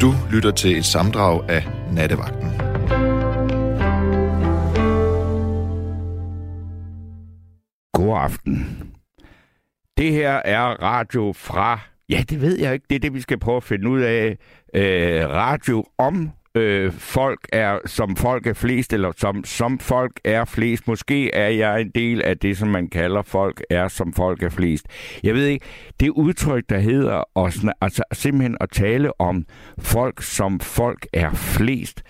Du lytter til et samdrag af Nattevagten. God aften. Det her er radio fra... Ja, det ved jeg ikke. Det er det, vi skal prøve at finde ud af. Øh, radio om øh, folk er, som folk er flest, eller som, som folk er flest. Måske er jeg en del af det, som man kalder folk er, som folk er flest. Jeg ved ikke, det udtryk, der hedder at, altså, simpelthen at tale om folk, som folk er flest,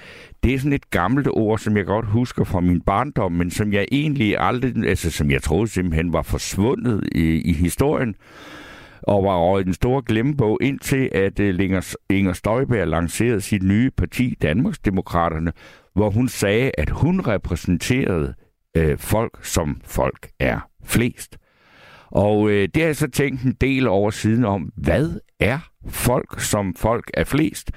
det er sådan et gammelt ord, som jeg godt husker fra min barndom, men som jeg egentlig aldrig, altså som jeg troede simpelthen var forsvundet i, i historien og var over i den store glemmebog, indtil at øh, Inger Støjberg lancerede sit nye parti, Danmarksdemokraterne, hvor hun sagde, at hun repræsenterede øh, folk, som folk er flest. Og øh, det har jeg så tænkt en del over siden om, hvad er folk, som folk er flest?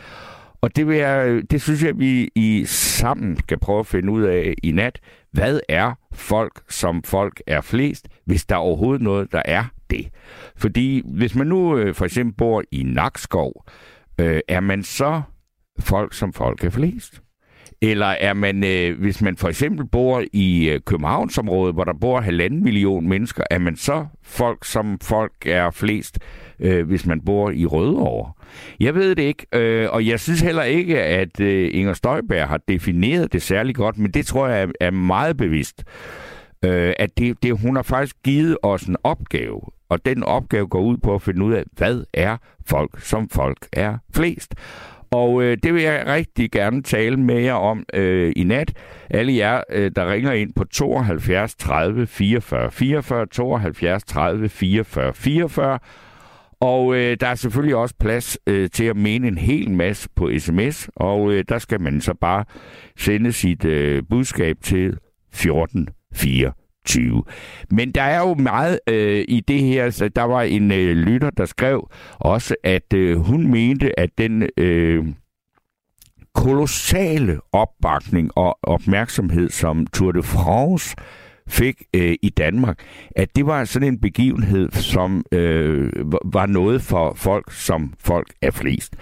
Og det, vil jeg, øh, det synes jeg, vi i sammen skal prøve at finde ud af i nat. Hvad er folk, som folk er flest, hvis der er overhovedet noget, der er det? Fordi hvis man nu øh, for eksempel bor i Nakskov, øh, er man så folk, som folk er flest? Eller er man, øh, hvis man for eksempel bor i øh, Københavnsområdet, hvor der bor halvanden million mennesker, er man så folk, som folk er flest, øh, hvis man bor i Rødovre? Jeg ved det ikke, øh, og jeg synes heller ikke, at øh, Inger Støjberg har defineret det særlig godt, men det tror jeg er, er meget bevidst. Øh, at det, det, hun har faktisk givet os en opgave, og den opgave går ud på at finde ud af, hvad er folk, som folk er flest. Og øh, det vil jeg rigtig gerne tale med jer om øh, i nat. Alle jer, øh, der ringer ind på 72 30 44 44, 72 30 44 44. Og øh, der er selvfølgelig også plads øh, til at mene en hel masse på sms, og øh, der skal man så bare sende sit øh, budskab til 20. Men der er jo meget øh, i det her. Så der var en øh, lytter, der skrev også, at øh, hun mente, at den øh, kolossale opbakning og opmærksomhed, som Tour de France fik øh, i Danmark, at det var sådan en begivenhed, som øh, var noget for folk, som folk er flest.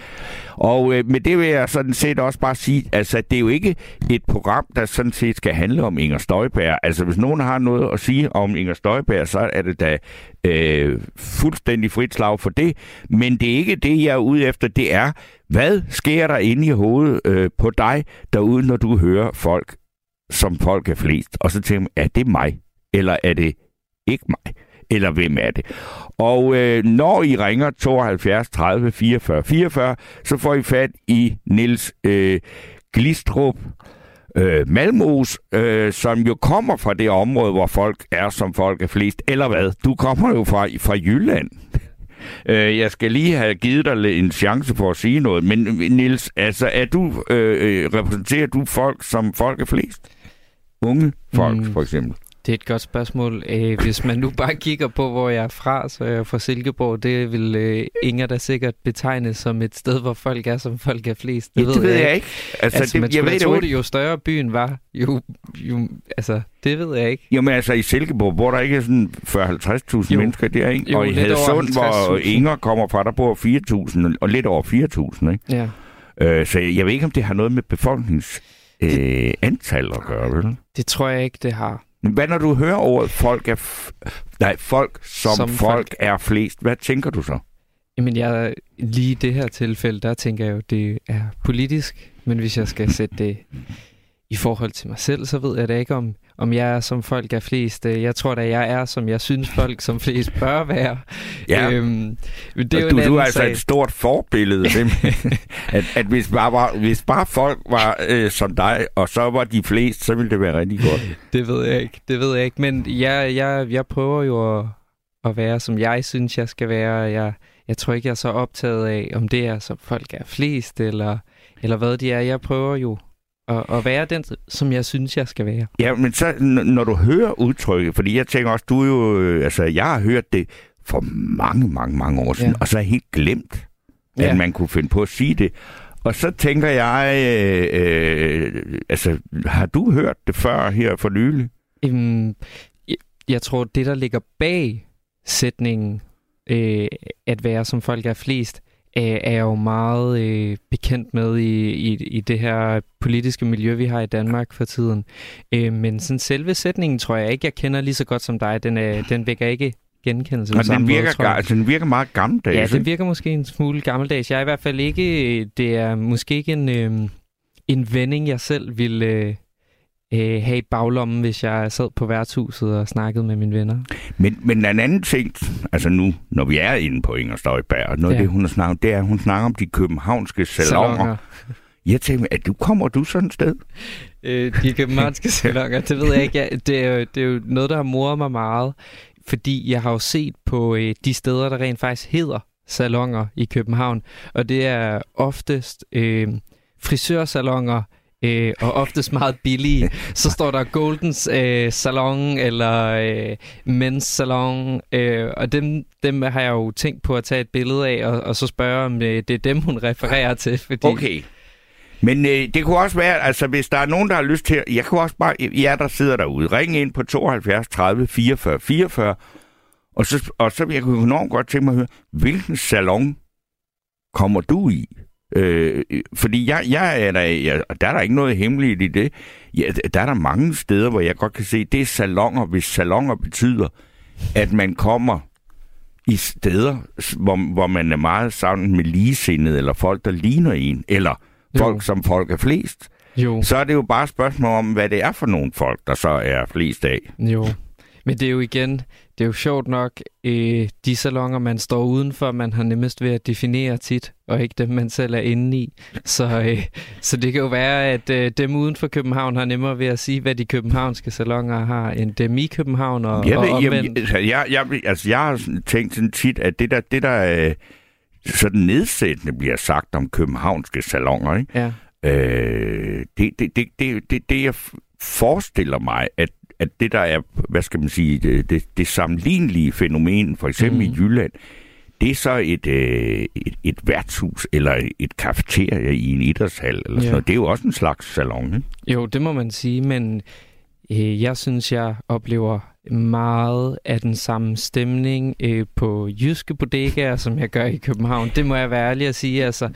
Og øh, med det vil jeg sådan set også bare sige, altså det er jo ikke et program, der sådan set skal handle om Inger Støjberg. Altså hvis nogen har noget at sige om Inger Støjberg, så er det da øh, fuldstændig frit slag for det. Men det er ikke det, jeg er ude efter. Det er, hvad sker der inde i hovedet øh, på dig derude, når du hører folk som folk er flest. Og så tænker man, er det mig? Eller er det ikke mig? Eller hvem er det? Og øh, når I ringer 72 30 44 44, så får I fat i Nils øh, Glistrup øh, Malmos, øh, som jo kommer fra det område, hvor folk er, som folk er flest. Eller hvad? Du kommer jo fra, fra Jylland. Øh, jeg skal lige have givet dig en chance for at sige noget. Men øh, Nils, altså, er du, øh, øh, repræsenterer du folk, som folk er flest? Unge folk, mm. for eksempel? Det er et godt spørgsmål. Øh, hvis man nu bare kigger på, hvor jeg er fra, så er jeg fra Silkeborg. Det vil øh, Inger da sikkert betegne som et sted, hvor folk er, som folk er flest. Det, ja, det ved jeg, jeg ikke. Altså, altså det, man jeg ved tro, det, jo større byen var, jo, jo, altså, det ved jeg ikke. Jo, men altså i Silkeborg, hvor der ikke er sådan 40-50.000 mennesker der, ikke? Jo, og i Hadsund, hvor Inger kommer fra, der bor 4.000, og lidt over 4.000, ikke? Ja. Øh, så jeg ved ikke, om det har noget med befolknings øh, antal at gøre, vel? Det tror jeg ikke, det har. Men hvad når du hører ordet folk er... F- nej, folk som, som folk, folk er flest, hvad tænker du så? Jamen, jeg, lige i det her tilfælde, der tænker jeg jo, det er politisk. Men hvis jeg skal sætte det i forhold til mig selv, så ved jeg da ikke, om, om jeg er som folk er flest. Jeg tror da, jeg er, som jeg synes, folk som flest bør være. Ja. Øhm, det er du, du er altså sag. et stort forbillede. at, at hvis, bare, var, hvis bare folk var øh, som dig, og så var de flest, så ville det være rigtig godt. Det ved jeg ikke. Det ved jeg ikke. Men jeg, jeg, jeg prøver jo at, at være, som jeg synes, jeg skal være. Jeg, jeg tror ikke, jeg er så optaget af, om det er, som folk er flest, eller, eller hvad de er. Jeg prøver jo at, at være den, som jeg synes, jeg skal være. Ja, men så, når du hører udtrykket, fordi jeg tænker også, du er jo, øh, altså, jeg har hørt det for mange, mange, mange år siden, ja. og så har jeg helt glemt, at ja. man kunne finde på at sige det. Og så tænker jeg, øh, øh, altså, har du hørt det før her for nylig? Um, jeg, jeg tror, det, der ligger bag sætningen, øh, at være som folk er flest, øh, er jeg jo meget øh, bekendt med i, i, i det her politiske miljø, vi har i Danmark for tiden. Øh, men sådan selve sætningen tror jeg ikke, jeg kender lige så godt som dig. Den, øh, den vækker ikke genkendelse på den virker, måde. Altså, den virker meget gammeldags. Ja, den virker måske en smule gammeldags. Jeg er i hvert fald ikke... Det er måske ikke en, øh, en vending, jeg selv ville... Øh, øh, have i baglommen, hvis jeg sad på værtshuset og snakkede med mine venner. Men, men en anden ting, altså nu, når vi er inde på Inger Støjberg, noget ja. af det, hun har snakket det er, at hun snakker om de københavnske salonger. salonger. Jeg tænker, at du kommer du sådan et sted? Øh, de københavnske salonger, det ved jeg ikke. Ja, det, er jo, det er jo noget, der har moret mig meget, fordi jeg har jo set på øh, de steder, der rent faktisk hedder salonger i København, og det er oftest øh, frisørsalonger, øh, og oftest meget billige. Så står der Goldens øh, Salon eller øh, Men's Salon, øh, og dem, dem har jeg jo tænkt på at tage et billede af, og, og så spørge, om øh, det er dem, hun refererer til. Fordi... Okay. Men øh, det kunne også være, altså hvis der er nogen, der har lyst til, jeg kunne også bare, jer der sidder derude, ring ind på 72 30 44 44, og så, og så jeg kunne enormt godt tænke mig at høre, hvilken salon kommer du i? Øh, fordi jeg, jeg er der, jeg, der er der ikke noget hemmeligt i det. Ja, der er der mange steder, hvor jeg godt kan se, det er salonger, hvis salonger betyder, at man kommer i steder, hvor, hvor man er meget sammen med ligesindede, eller folk, der ligner en, eller jo. folk, som folk er flest. Jo. Så er det jo bare et spørgsmål om, hvad det er for nogle folk, der så er flest af. Jo, men det er jo igen, det er jo sjovt nok, øh, de salonger, man står udenfor, man har nemmest ved at definere tit, og ikke dem, man selv er inde i. Så, øh, så det kan jo være, at øh, dem uden for København har nemmere ved at sige, hvad de københavnske salonger har, end dem i København og, jeg ved, og omvendt. Jeg, jeg, jeg, altså, jeg har tænkt sådan tit, at det der, det der øh, sådan nedsættende bliver sagt om københavnske salonger, ikke? Ja. Øh, det, det, det, det, det, det, jeg forestiller mig, at at det, der er, hvad skal man sige, det, det, det sammenlignelige fænomen, for eksempel mm. i Jylland, det er så et, øh, et, et værtshus eller et kafeterie i en idrætshal. Eller ja. sådan noget. Det er jo også en slags salon, ikke? Jo, det må man sige, men jeg synes, jeg oplever meget af den samme stemning øh, på jyske bodegaer, som jeg gør i København. Det må jeg være ærlig at sige. Altså,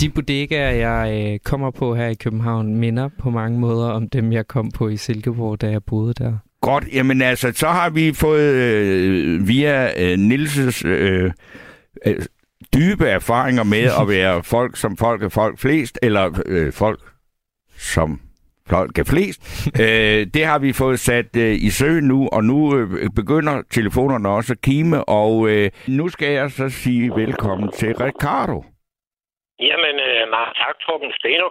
de bodegaer, jeg øh, kommer på her i København, minder på mange måder om dem, jeg kom på i Silkeborg, da jeg boede der. Godt, jamen altså, så har vi fået øh, via øh, Nilses øh, øh, dybe erfaringer med at være folk som folk er folk flest, eller øh, folk som folk er flest. øh, det har vi fået sat øh, i søen nu, og nu øh, begynder telefonerne også at kime, og øh, nu skal jeg så sige velkommen til Ricardo. Jamen, øh, meget tak, Torben Steno.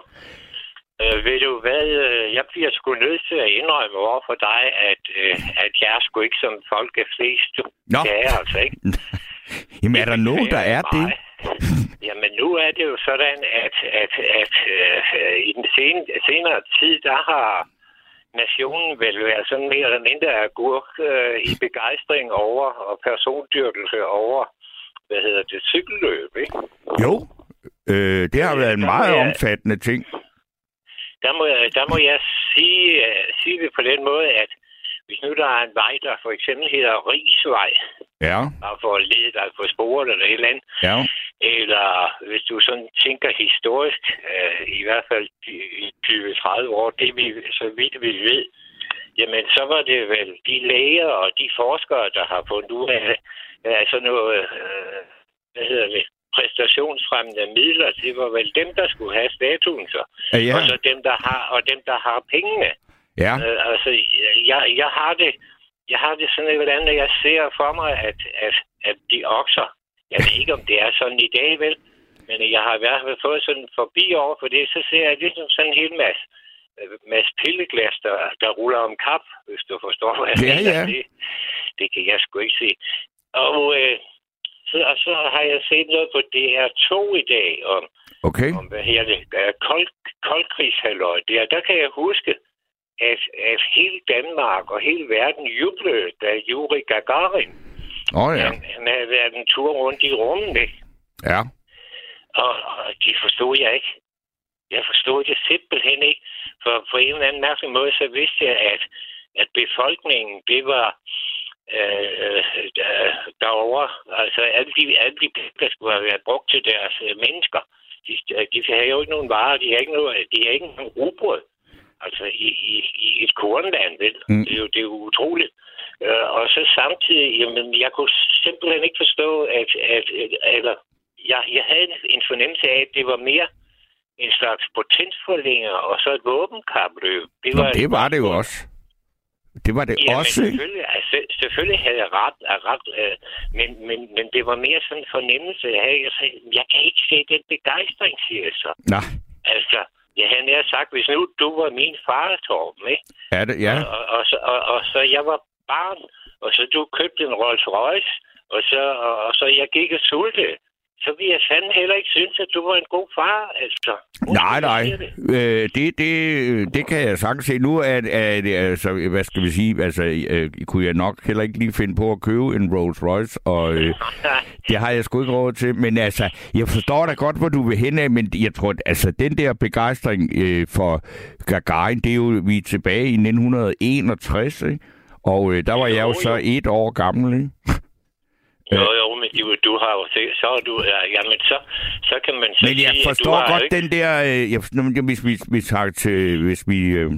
Øh, ved du hvad, øh, jeg bliver sgu nødt til at indrømme over for dig, at, øh, at jeg er sgu ikke som folk er flest. Nå. Det er jeg altså ikke. Jamen, er der nogen, der er det? Jamen, nu er det jo sådan, at, at, at øh, i den sen, senere tid, der har nationen vel været sådan mere eller mindre agurk øh, i begejstring over og persondyrkelse over, hvad hedder det, cykelløb, ikke? Jo, øh, det har været en meget jeg, omfattende ting. Der må jeg, der må jeg sige, uh, sige det på den måde, at hvis nu der er en vej, der for eksempel hedder Rigsvej, ja. og for at lede dig på sporet eller et eller andet, ja. eller hvis du sådan tænker historisk, øh, i hvert fald i 20-30 år, det vi, så vidt vi ved, jamen så var det vel de læger og de forskere, der har fundet ud af, altså noget, øh, hvad hedder det, præstationsfremmende midler, det var vel dem, der skulle have statuen så. Ja. Og så dem, der har, og dem, der har pengene. Ja. Øh, altså, jeg, jeg har det, jeg har det sådan, hvordan jeg ser for mig, at, at, at de okser, jeg ved ikke, om det er sådan i dag, vel, men jeg har i hvert fald fået sådan forbi over for det, så ser jeg ligesom sådan en hel masse, øh, masse pilleglas, der, der ruller om kap, hvis du forstår, hvad jeg ja, mener. Ja. Det, det kan jeg sgu ikke se. Og, øh, så, og så har jeg set noget på DR2 i dag om, okay. om hvad her det, kold, koldkrigshalløj. Der, der kan jeg huske, at, at hele Danmark og hele verden jublede, da Yuri Gagarin oh, ja. han, han havde været en tur rundt i rummet. Ikke? Ja. Og, og de forstod jeg ikke. Jeg forstod det simpelthen ikke. For på en eller anden mærkelig måde, så vidste jeg, at, at befolkningen, det var øh, derovre. Altså alle de, alle de penge, der skulle have været brugt til deres øh, mennesker, de, de har jo ikke nogen varer, de har ikke, noget, de har ikke nogen rugbrød. Altså i, i, i et kornland, vel? Mm. Det, er jo, det er jo utroligt. Øh, og så samtidig, jamen, jeg kunne simpelthen ikke forstå, at, at, at eller, jeg, jeg havde en fornemmelse af, at det var mere en slags potensforlænger og så et våbenkapløb. Det var, Nå, det, var det jo også. Det var det Jamen, også, selvfølgelig, altså, selvfølgelig havde jeg ret, ret øh, men, men, men det var mere sådan en fornemmelse. Jeg, havde, jeg, sagde, jeg kan ikke se den begejstring, siger jeg så. Nej. Altså, jeg havde nær sagt, hvis nu du var min far, Torben, ikke? Er det, ja. Og, og, og, så, og, og så jeg var barn, og så du købte en Rolls Royce, og så, og, og så jeg gik og sulte så vil jeg fandme heller ikke synes, at du var en god far, altså. Nej, nej. Det? Øh, det, det, det kan jeg sagtens se. Nu er, det, altså, hvad skal vi sige, altså, øh, kunne jeg nok heller ikke lige finde på at købe en Rolls Royce, og øh, det har jeg sgu ikke råd til. Men altså, jeg forstår da godt, hvor du vil hen af, men jeg tror, altså, den der begejstring øh, for Gagarin, det er jo, vi er tilbage i 1961, ikke? Og øh, der var jeg jo så et år gammel, ikke? Jo, jo, men du, du har jo set, så er du, ja, jamen så, så kan man så Men jeg sige, forstår godt ikke... den der, øh, jeg, hvis vi, vi tager til, hvis vi øh,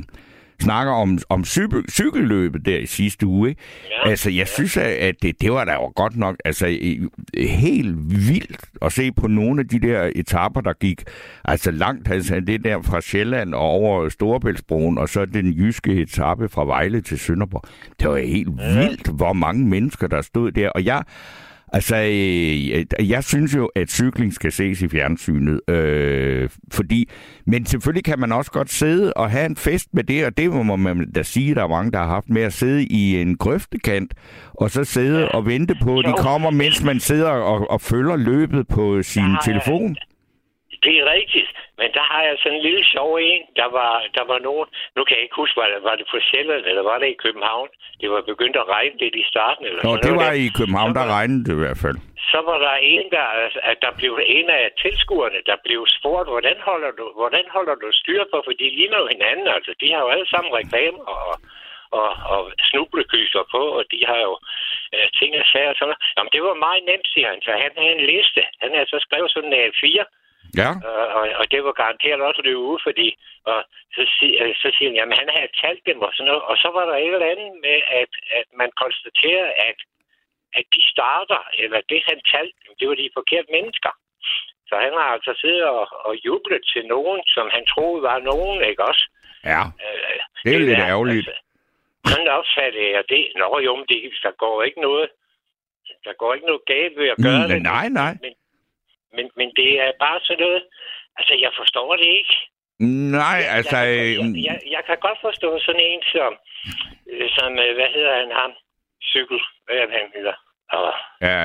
snakker om, om cykel, cykelløbet der i sidste uge, ikke? Ja, altså jeg ja. synes, at det, det var da jo godt nok, altså helt vildt at se på nogle af de der etapper, der gik altså langt, altså det der fra Sjælland og over Storebæltsbroen, og så den jyske etape fra Vejle til Sønderborg. Det var helt ja. vildt, hvor mange mennesker, der stod der, og jeg Altså, øh, jeg synes jo, at cykling skal ses i fjernsynet, øh, fordi, men selvfølgelig kan man også godt sidde og have en fest med det, og det må man da sige, der er mange, der har haft med at sidde i en grøftekant, og så sidde og vente på, at de kommer, mens man sidder og, og følger løbet på sin telefon. Det er rigtigt. Men der har jeg sådan en lille sjov en. Der var, der var nogen... Nu kan jeg ikke huske, var det, var det på Sjælland, eller var det i København? Det var begyndt at regne lidt i starten. Eller Nå, det var der. i København, der regnede det i hvert fald. Så var der en, der, at der blev en af tilskuerne, der blev spurgt, hvordan holder du, hvordan holder du styr på, for de ligner jo hinanden. Altså, de har jo alle sammen reklamer og, og, og snublekyser på, og de har jo øh, ting og sager. Sådan. Jamen, det var meget nemt, siger han. Så han havde en liste. Han havde så skrevet sådan en A4, Ja. Øh, og, og det var garanteret også det uge, fordi og så, øh, så siger han, jamen han havde talt dem og sådan noget. Og så var der et eller andet med, at, at man konstaterer, at, at de starter, eller det han talte dem, det var de forkerte mennesker. Så han har altså siddet og, og jublet til nogen, som han troede var nogen, ikke også? Ja, øh, det er det lidt er, ærgerligt. Altså, sådan opfattede jeg det. Nå jo, men det, der går ikke noget der går ikke noget galt ved at gøre mm, det. Nej, nej. Men, men, men det er bare sådan noget... Altså, jeg forstår det ikke. Nej, jeg, altså... Jeg, jeg, jeg, jeg, kan godt forstå sådan en som... Øh, som øh, hvad hedder han ham? Cykel. Hvad er han hedder? Og... Ja,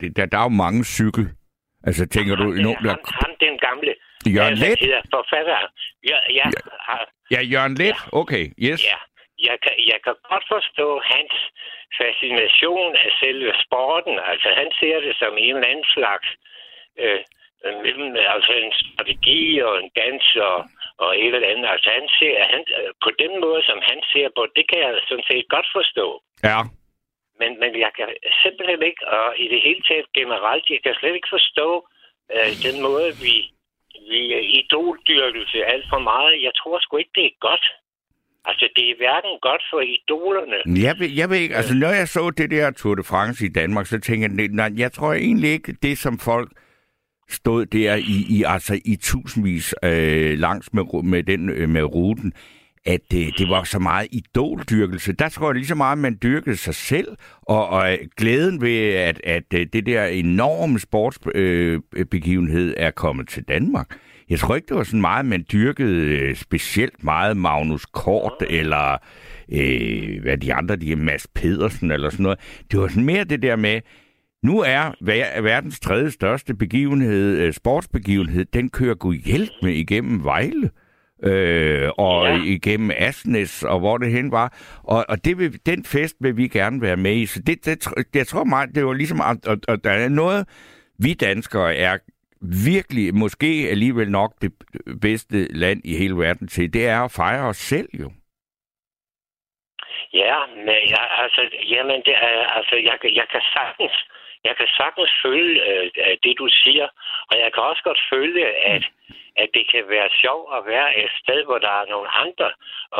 det, der, der er jo mange cykel. Altså, tænker ham, du... Den, no, der... ham, ham, den gamle... Jørgen Let? Hedder forfatter. Ja, ja, ja. ja Jørgen Let? Ja. Okay, yes. Ja, jeg kan, jeg kan godt forstå hans fascination af selve sporten. Altså, han ser det som en eller anden slags øh, mellem altså en strategi og en dans og, og et eller andet. Altså han ser, han, på den måde, som han ser på, det kan jeg sådan set godt forstå. Ja. Men, men jeg kan simpelthen ikke, og i det hele taget generelt, jeg kan slet ikke forstå øh, den måde, vi, vi idoldyrkelse alt for meget. Jeg tror sgu ikke, det er godt. Altså, det er hverken godt for idolerne. Jeg ved, jeg ved ikke, altså når jeg så det der Tour de France i Danmark, så tænker jeg, nej, jeg tror egentlig ikke, det som folk stod der i, i, altså i tusindvis øh, langs med, med, den, øh, med ruten, at øh, det var så meget idoldyrkelse. Der tror jeg lige så meget, at man dyrkede sig selv, og, og øh, glæden ved, at, at øh, det der enorme sportsbegivenhed øh, er kommet til Danmark. Jeg tror ikke, det var sådan meget, man dyrkede øh, specielt meget Magnus Kort, eller øh, hvad de andre, de er Mads Pedersen, eller sådan noget. Det var sådan mere det der med, nu er verdens tredje største begivenhed, øh, sportsbegivenhed, den kører Gud hjælp med igennem Vejle. Øh, og ja. igennem Asnes, og hvor det hen var. Og, og det vil, den fest vil vi gerne være med i. Så det, det, jeg tror meget, det var ligesom, at, at, at der er noget, vi danskere er virkelig, måske alligevel nok det bedste land i hele verden til, det er at fejre os selv jo. Ja, men jeg, altså, jamen, det er, altså, jeg, jeg kan sagtens, jeg kan sagtens følge øh, det, du siger, og jeg kan også godt følge, at, at det kan være sjovt at være et sted, hvor der er nogle andre,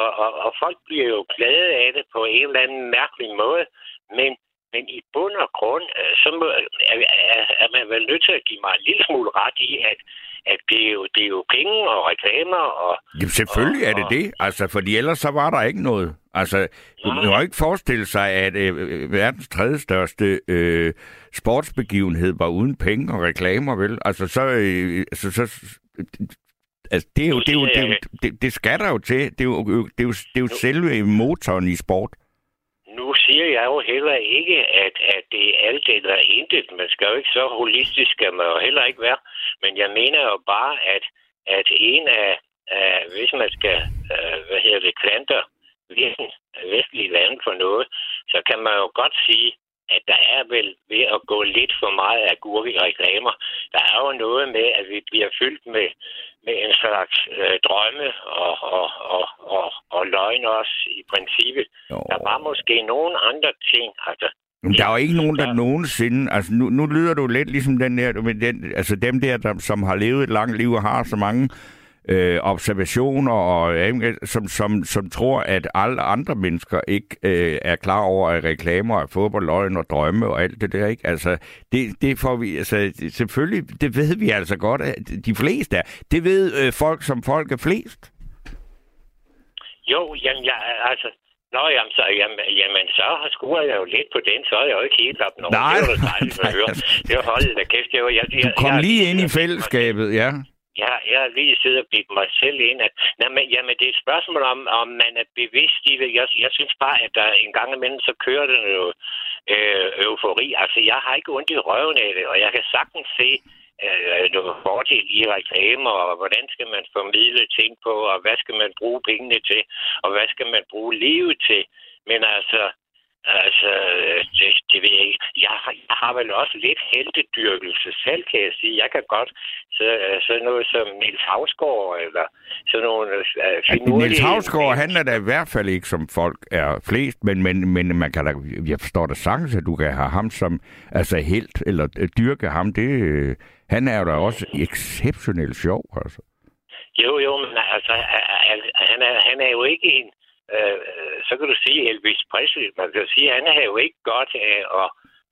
og, og, og folk bliver jo glade af det på en eller anden mærkelig måde, men, men i bund og grund, øh, så må, er, er, er man vel nødt til at give mig en lille smule ret i, at, at det, er jo, det er jo penge og reklamer og... Jamen selvfølgelig og, er det og, det, altså, fordi ellers så var der ikke noget. Altså, du må jo ikke forestille sig, at øh, øh, verdens tredje største øh, sportsbegivenhed var uden penge og reklamer, vel? Altså, så... Øh, altså, så altså, det, er jo, det, er jo, det, er jo, det, det skal der jo til. Det er jo, det er jo, det er jo selve motoren i sport. Nu siger jeg jo heller ikke, at, at det er alt eller intet. Man skal jo ikke så holistisk, skal man jo heller ikke være. Men jeg mener jo bare, at, at en af, af hvis man skal, øh, hvad hedder det, klanter vestlige lande for noget, så kan man jo godt sige, at der er vel ved at gå lidt for meget af gurke reklamer. Der er jo noget med, at vi bliver fyldt med, med en slags øh, drømme og, og, og, og, og løgn også i princippet. Jo. Der var måske nogle andre ting. Altså, men der er jo ikke nogen, der nogensinde... Altså, nu, nu lyder du lidt ligesom den der... Med den, altså dem der, der, som har levet et langt liv og har så mange øh, observationer, og, som, som, som tror, at alle andre mennesker ikke øh, er klar over, at reklamer er fodboldløgn og drømme og alt det der. Ikke? Altså, det, det får vi... Altså, selvfølgelig, det ved vi altså godt, at de fleste er. Det ved øh, folk, som folk er flest. Jo, jamen, ja, altså, Nå, jamen, så, jamen, jamen, så skruer jeg jo lidt på den, så er jeg jo ikke helt op nogen. Nej. Det var dejligt at høre. Det var holdet da kæft. Jeg, jeg, jeg, du kom jeg, lige ind i fællesskabet, ja. Ja, jeg har lige siddet og bidt mig selv ind. At, nej, men, jamen, det er et spørgsmål om, om man er bevidst i det. Jeg, jeg synes bare, at der en gang imellem, så kører den jo øh, eufori. Altså, jeg har ikke ondt i røven af det, og jeg kan sagtens se, øh, øh noget fordel i reklamer, og hvordan skal man formidle ting på, og hvad skal man bruge pengene til, og hvad skal man bruge livet til. Men altså, Altså, det, det ved jeg ikke. Jeg har, jeg har vel også lidt heldedyrkelse selv, kan jeg sige. Jeg kan godt så, sådan noget som Niels Havsgaard, eller sådan nogle uh, finurlige... Niels Havsgaard handler da i hvert fald ikke, som folk er flest, men, men, men man kan da, jeg forstår da sagtens, at du kan have ham som altså helt, eller dyrke ham. Det, han er jo da også exceptionelt sjov, altså. Jo, jo, men altså, han er, han er jo ikke en øh, så kan du sige Elvis Presley. Man kan sige, at han har jo ikke godt af at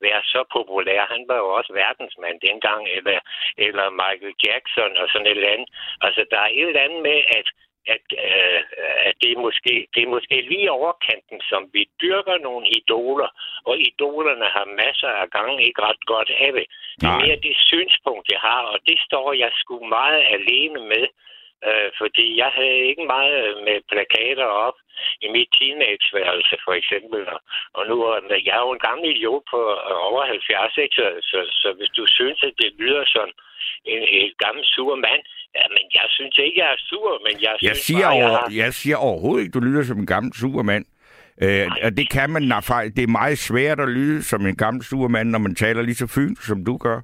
være så populær. Han var jo også verdensmand dengang, eller, eller Michael Jackson og sådan et eller andet. Altså, der er et eller andet med, at at, øh, at det, er måske, det er måske lige overkanten, som vi dyrker nogle idoler, og idolerne har masser af gange ikke ret godt af det. Det er mere det synspunkt, jeg har, og det står jeg sgu meget alene med. Øh, fordi jeg havde ikke meget med plakater op i mit teenageværelse, for eksempel. Og nu er jeg jo en gammel idiot på over 70, ikke? Så, så, så hvis du synes, at det lyder som en, en gammel sur mand, ja, men jeg synes ikke, jeg er sur, men jeg, jeg synes siger bare, over, jeg, har... jeg siger overhovedet ikke, du lyder som en gammel sur mand. Øh, og det kan man, det er meget svært at lyde som en gammel sur mand, når man taler lige så fynsk, som du gør.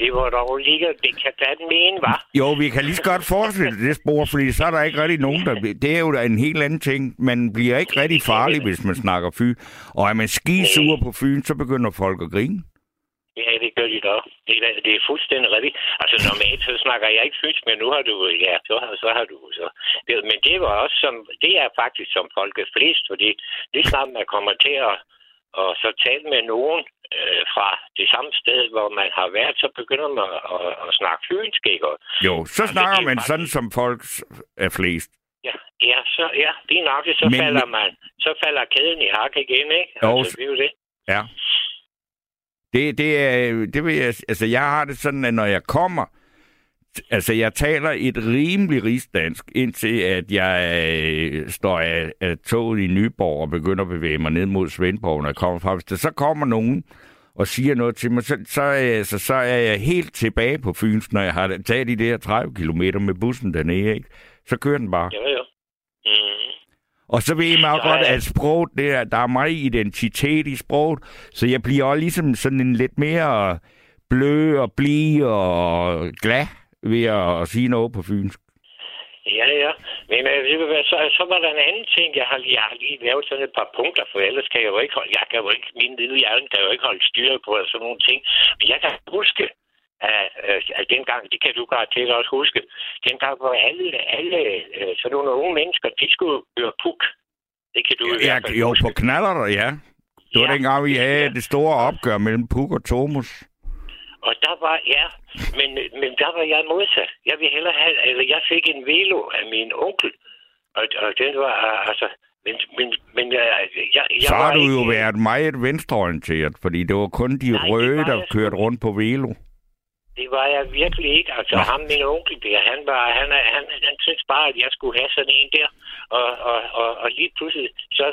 Det var dog lige, det kan da mene, var. Jo, vi kan lige så godt fortsætte det spor, fordi så er der ikke rigtig nogen, der... Det er jo en helt anden ting. Man bliver ikke rigtig farlig, hvis man snakker fyn. Og er man skisur på fyn, så begynder folk at grine. Ja, det gør de da. Det er, det er fuldstændig rigtigt. Altså normalt, så snakker jeg ikke fynsk, men nu har du, ja, så har, så har du så. Det, men det var også som, det er faktisk som folk er flest, fordi det snart man kommer til at, og så tale med nogen, øh, fra det samme sted, hvor man har været, så begynder man at, at snakke fynsk, ikke? Jo, så altså, snakker man faktisk... sådan, som folk er flest. Ja, ja, så, ja det er nok det. Så Men... falder man, så falder kæden i hak igen, ikke? Jo, altså, det er jo det. Ja. Det, det, er, det vil jeg, altså jeg har det sådan, at når jeg kommer, altså jeg taler et rimelig rigsdansk, indtil at jeg øh, står af, af toget i Nyborg og begynder at bevæge mig ned mod Svendborg, når jeg kommer fra. Hvis så kommer nogen og siger noget til mig, så, så, altså, så er jeg helt tilbage på Fyns, når jeg har taget de der 30 km med bussen dernede, ikke? Så kører den bare. Ja, ja. Mm. Og så ved jeg godt, at sproget, der, der er meget identitet i sproget, så jeg bliver også ligesom sådan en lidt mere blød og blig og glad ved at sige noget på fynsk? Ja, ja. Men øh, så, så var der en anden ting. Jeg har, jeg har lige lavet sådan et par punkter, for ellers kan jeg jo ikke holde, jeg kan jo ikke, min lille hjerne kan jo ikke holde styr på sådan nogle ting. Men jeg kan huske, at, at dengang, det kan du garanteret også huske, dengang hvor alle, alle øh, sådan nogle unge mennesker, de skulle køre puk. Det kan du ja, i hvert fald Jo, huske. på knaller ja. Det var ja, dengang, vi havde ja. det store opgør mellem Puk og Thomas. Og der var, ja, men, men der var jeg modsat. Jeg ville hellere have, eller jeg fik en velo af min onkel. Og, og den var, altså, men, men, men jeg, jeg, jeg Så har du ikke, jo været meget venstreorienteret, fordi det var kun de nej, røde, der kørte rundt på velo. Det var jeg virkelig ikke. Altså, Nå. ham, min onkel der, han, var, han, han, han synes bare, at jeg skulle have sådan en der. Og, og, og, og lige pludselig, så,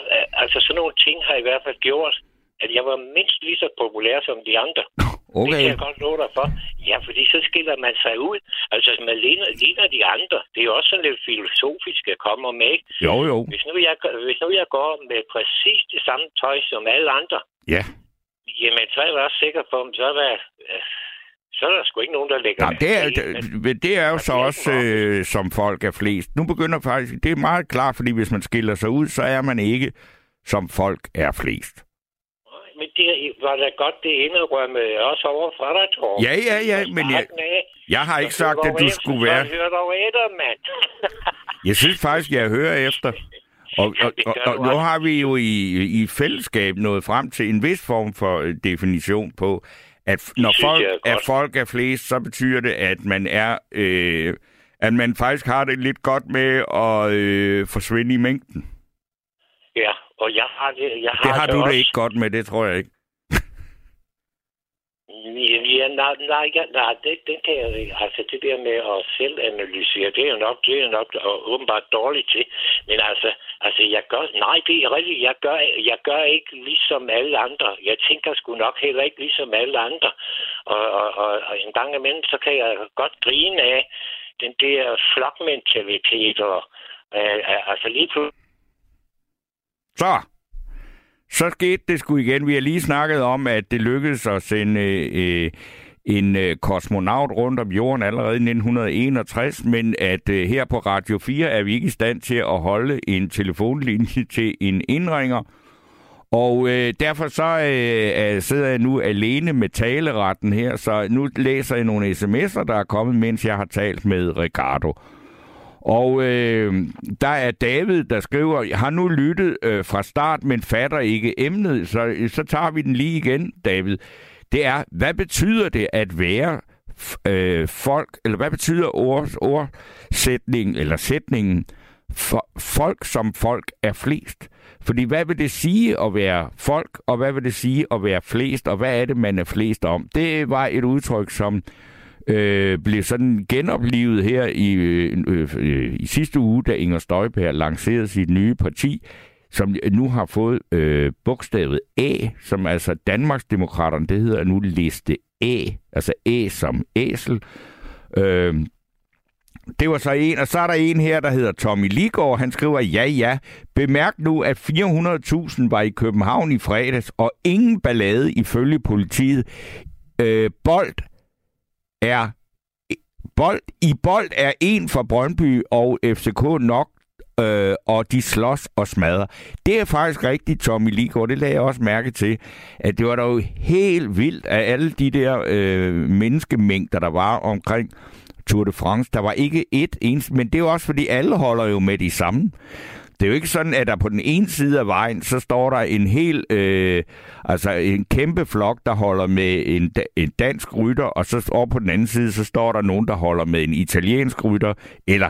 altså sådan nogle ting har i hvert fald gjort, at jeg var mindst lige så populær som de andre. Okay. Det kan jeg godt love dig for. Ja, fordi så skiller man sig ud. Altså, man ligner, ligner de andre. Det er jo også sådan lidt filosofisk at komme med, ikke? Jo, jo. Hvis nu, jeg, hvis nu jeg går med præcis det samme tøj som alle andre, ja. jamen, så er jeg også sikker på, at så er der, så er der sgu ikke nogen, der lægger Nej, det er, det, det er jo så også, øh, som folk er flest. Nu begynder faktisk, det er meget klart, fordi hvis man skiller sig ud, så er man ikke, som folk er flest men det var da godt, det indrømmede også over for dig, Torben. Ja, ja, ja, men jeg, jeg har ikke sagt, at du skulle være... Hører dog efter, mand. jeg synes faktisk, jeg hører efter. Og, og, og, og nu har vi jo i, i fællesskab nået frem til en vis form for øh, definition på, at når folk er, folk er flest, så betyder det, at man er... Øh, at man faktisk har det lidt godt med at øh, forsvinde i mængden. Ja, og jeg har det, jeg har det har det du også. det ikke godt med, det tror jeg ikke. Ja, nej, nej, ja, nej det, det kan jeg ikke. Altså, det der med at selv analysere, det er jo nok, det er nok åbenbart dårligt til. Men altså, altså, jeg gør, nej, det er rigtigt, jeg gør, jeg gør ikke ligesom alle andre. Jeg tænker sgu nok heller ikke ligesom alle andre. Og, og, og, og en gang imellem, så kan jeg godt grine af den der flokmentalitet og, øh, altså lige pludselig så, så skete det sgu igen. Vi har lige snakket om, at det lykkedes at sende øh, en øh, kosmonaut rundt om jorden allerede i 1961, men at øh, her på Radio 4 er vi ikke i stand til at holde en telefonlinje til en indringer. Og øh, derfor så øh, sidder jeg nu alene med taleretten her, så nu læser jeg nogle sms'er, der er kommet, mens jeg har talt med Ricardo. Og øh, der er David, der skriver, har nu lyttet øh, fra start, men fatter ikke emnet, så, så tager vi den lige igen, David. Det er, hvad betyder det at være øh, folk, eller hvad betyder ord, ordsætningen, eller sætningen, for, folk som folk er flest? Fordi hvad vil det sige at være folk, og hvad vil det sige at være flest, og hvad er det, man er flest om? Det var et udtryk, som øh, blev sådan genoplevet her i, øh, øh, øh, i sidste uge, da Inger Støjberg lancerede sit nye parti, som nu har fået øh, bogstavet A, som altså Danmarksdemokraterne, det hedder nu liste A, altså A som æsel. Øh, det var så en, og så er der en her, der hedder Tommy Ligård. Han skriver, ja, ja. Bemærk nu, at 400.000 var i København i fredags, og ingen ballade ifølge politiet. Øh, Bold er bold, i bold er en for Brøndby og FCK nok, øh, og de slås og smadrer. Det er faktisk rigtigt, Tommy Ligård. Det lagde jeg også mærke til, at det var da jo helt vildt af alle de der øh, menneskemængder, der var omkring Tour de France. Der var ikke et eneste, men det er også fordi, alle holder jo med de samme. Det er jo ikke sådan, at der på den ene side af vejen, så står der en hel, øh, altså en kæmpe flok, der holder med en, en dansk rytter, og så over på den anden side, så står der nogen, der holder med en italiensk rytter, eller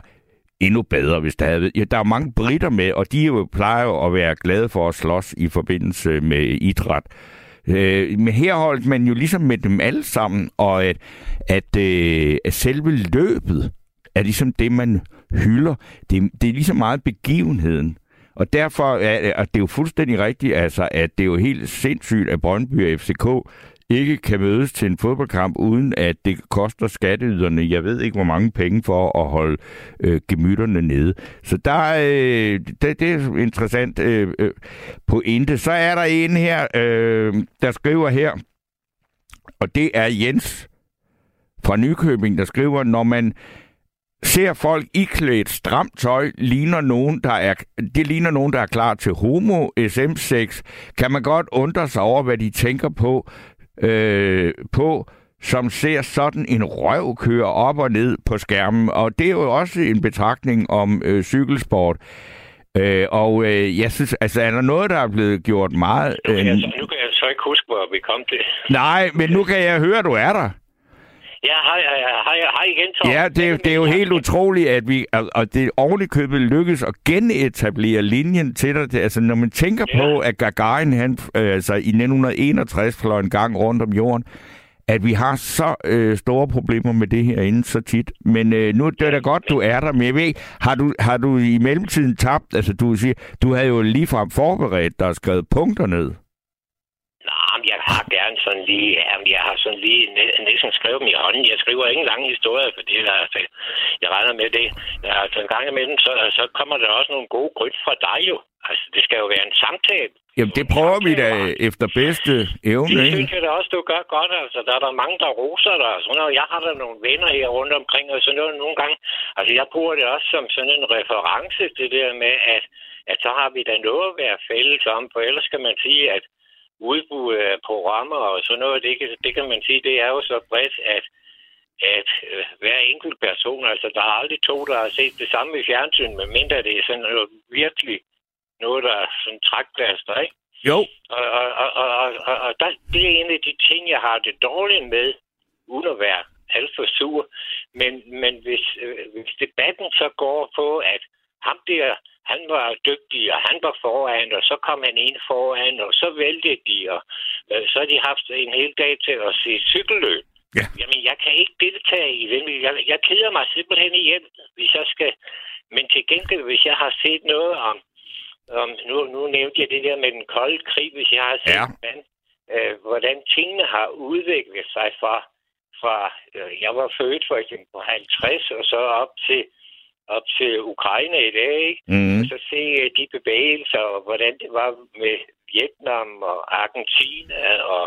endnu bedre, hvis der havde... Ja, der er mange britter med, og de jo plejer jo at være glade for at slås i forbindelse med idræt. Øh, men her holdt man jo ligesom med dem alle sammen, og at, at, øh, at selve løbet er ligesom det, man hylder. Det, det er lige så meget begivenheden. Og derfor er og det er jo fuldstændig rigtigt, altså, at det er jo helt sindssygt, at Brøndby og FCK ikke kan mødes til en fodboldkamp, uden at det koster skatteyderne, jeg ved ikke hvor mange penge for at holde øh, gemytterne nede. Så der, øh, det, det er interessant øh, øh, pointe. Så er der en her, øh, der skriver her, og det er Jens fra Nykøbing, der skriver, når man ser folk iklædt stramt tøj, ligner nogen, der er, det ligner nogen, der er klar til homo SM6, kan man godt undre sig over, hvad de tænker på, øh, på som ser sådan en røv køre op og ned på skærmen. Og det er jo også en betragtning om øh, cykelsport. Øh, og øh, jeg synes, altså er der noget, der er blevet gjort meget... Nu kan, jeg, Øh, så, nu kan jeg så ikke huske, hvor vi kom til. nej, men nu kan jeg høre, du er der. Ja, hej, hej, hej, igen, Tom. Ja, det, er- det er jo helt utroligt, at vi, og- det ovenikøbet lykkes at genetablere linjen til dig. Det- Altså, når man tænker Ja. på, at Gagarin, han, øh, altså i 1961 fløj en gang rundt om jorden, at vi har så øh, store problemer med det her inden så tit. Men øh, nu det er da godt, du er der. Men jeg ved, ikke, har du, har du i mellemtiden tabt? Altså, du siger, du havde jo ligefrem forberedt dig og skrevet punkter ned. Nej, men jeg har gerne sådan lige, jamen, jeg har sådan lige næ- næsten skrevet dem i hånden. Jeg skriver ingen lange historier, fordi der, altså, jeg regner med det. Altså en gang imellem, så, så kommer der også nogle gode gryt fra dig jo. Altså, det skal jo være en samtale. Jamen, det prøver vi da efter bedste evne, Det synes jeg da også, du gør godt. Altså, der er der mange, der roser dig. Sådan noget. Jeg har da nogle venner her rundt omkring, og sådan noget nogle gange. Altså, jeg bruger det også som sådan en reference, det der med, at, at så har vi da noget at være fælles om, for ellers kan man sige, at udbud af programmer og sådan noget, det kan, det kan man sige, det er jo så bredt, at at øh, hver enkelt person, altså der er aldrig to, der har set det samme i fjernsyn, medmindre det er sådan noget virkelig noget, der er sådan trækplaster, ikke? Jo, Og, og, og, og, og, og, og der, det er en af de ting, jeg har det dårligt med, uden at være alt for sur. Men, men hvis, øh, hvis debatten så går på, at ham der, han var dygtig, og han var foran, og så kom han ind foran, og så væltede de, og øh, så har de haft en hel dag til at se cykelløb. Ja. Jamen, jeg kan ikke deltage i det. Jeg, jeg keder mig simpelthen hjem, hvis jeg skal... Men til gengæld, hvis jeg har set noget om om, nu, nu nævnte jeg det der med den kolde krig, hvis jeg har set, Ja. hvordan, øh, hvordan tingene har udviklet sig fra, fra øh, jeg var født for eksempel på 50, og så op til, op til Ukraine i dag, ikke? mm. Og så se øh, de bevægelser, og hvordan det var med Vietnam og Argentina og,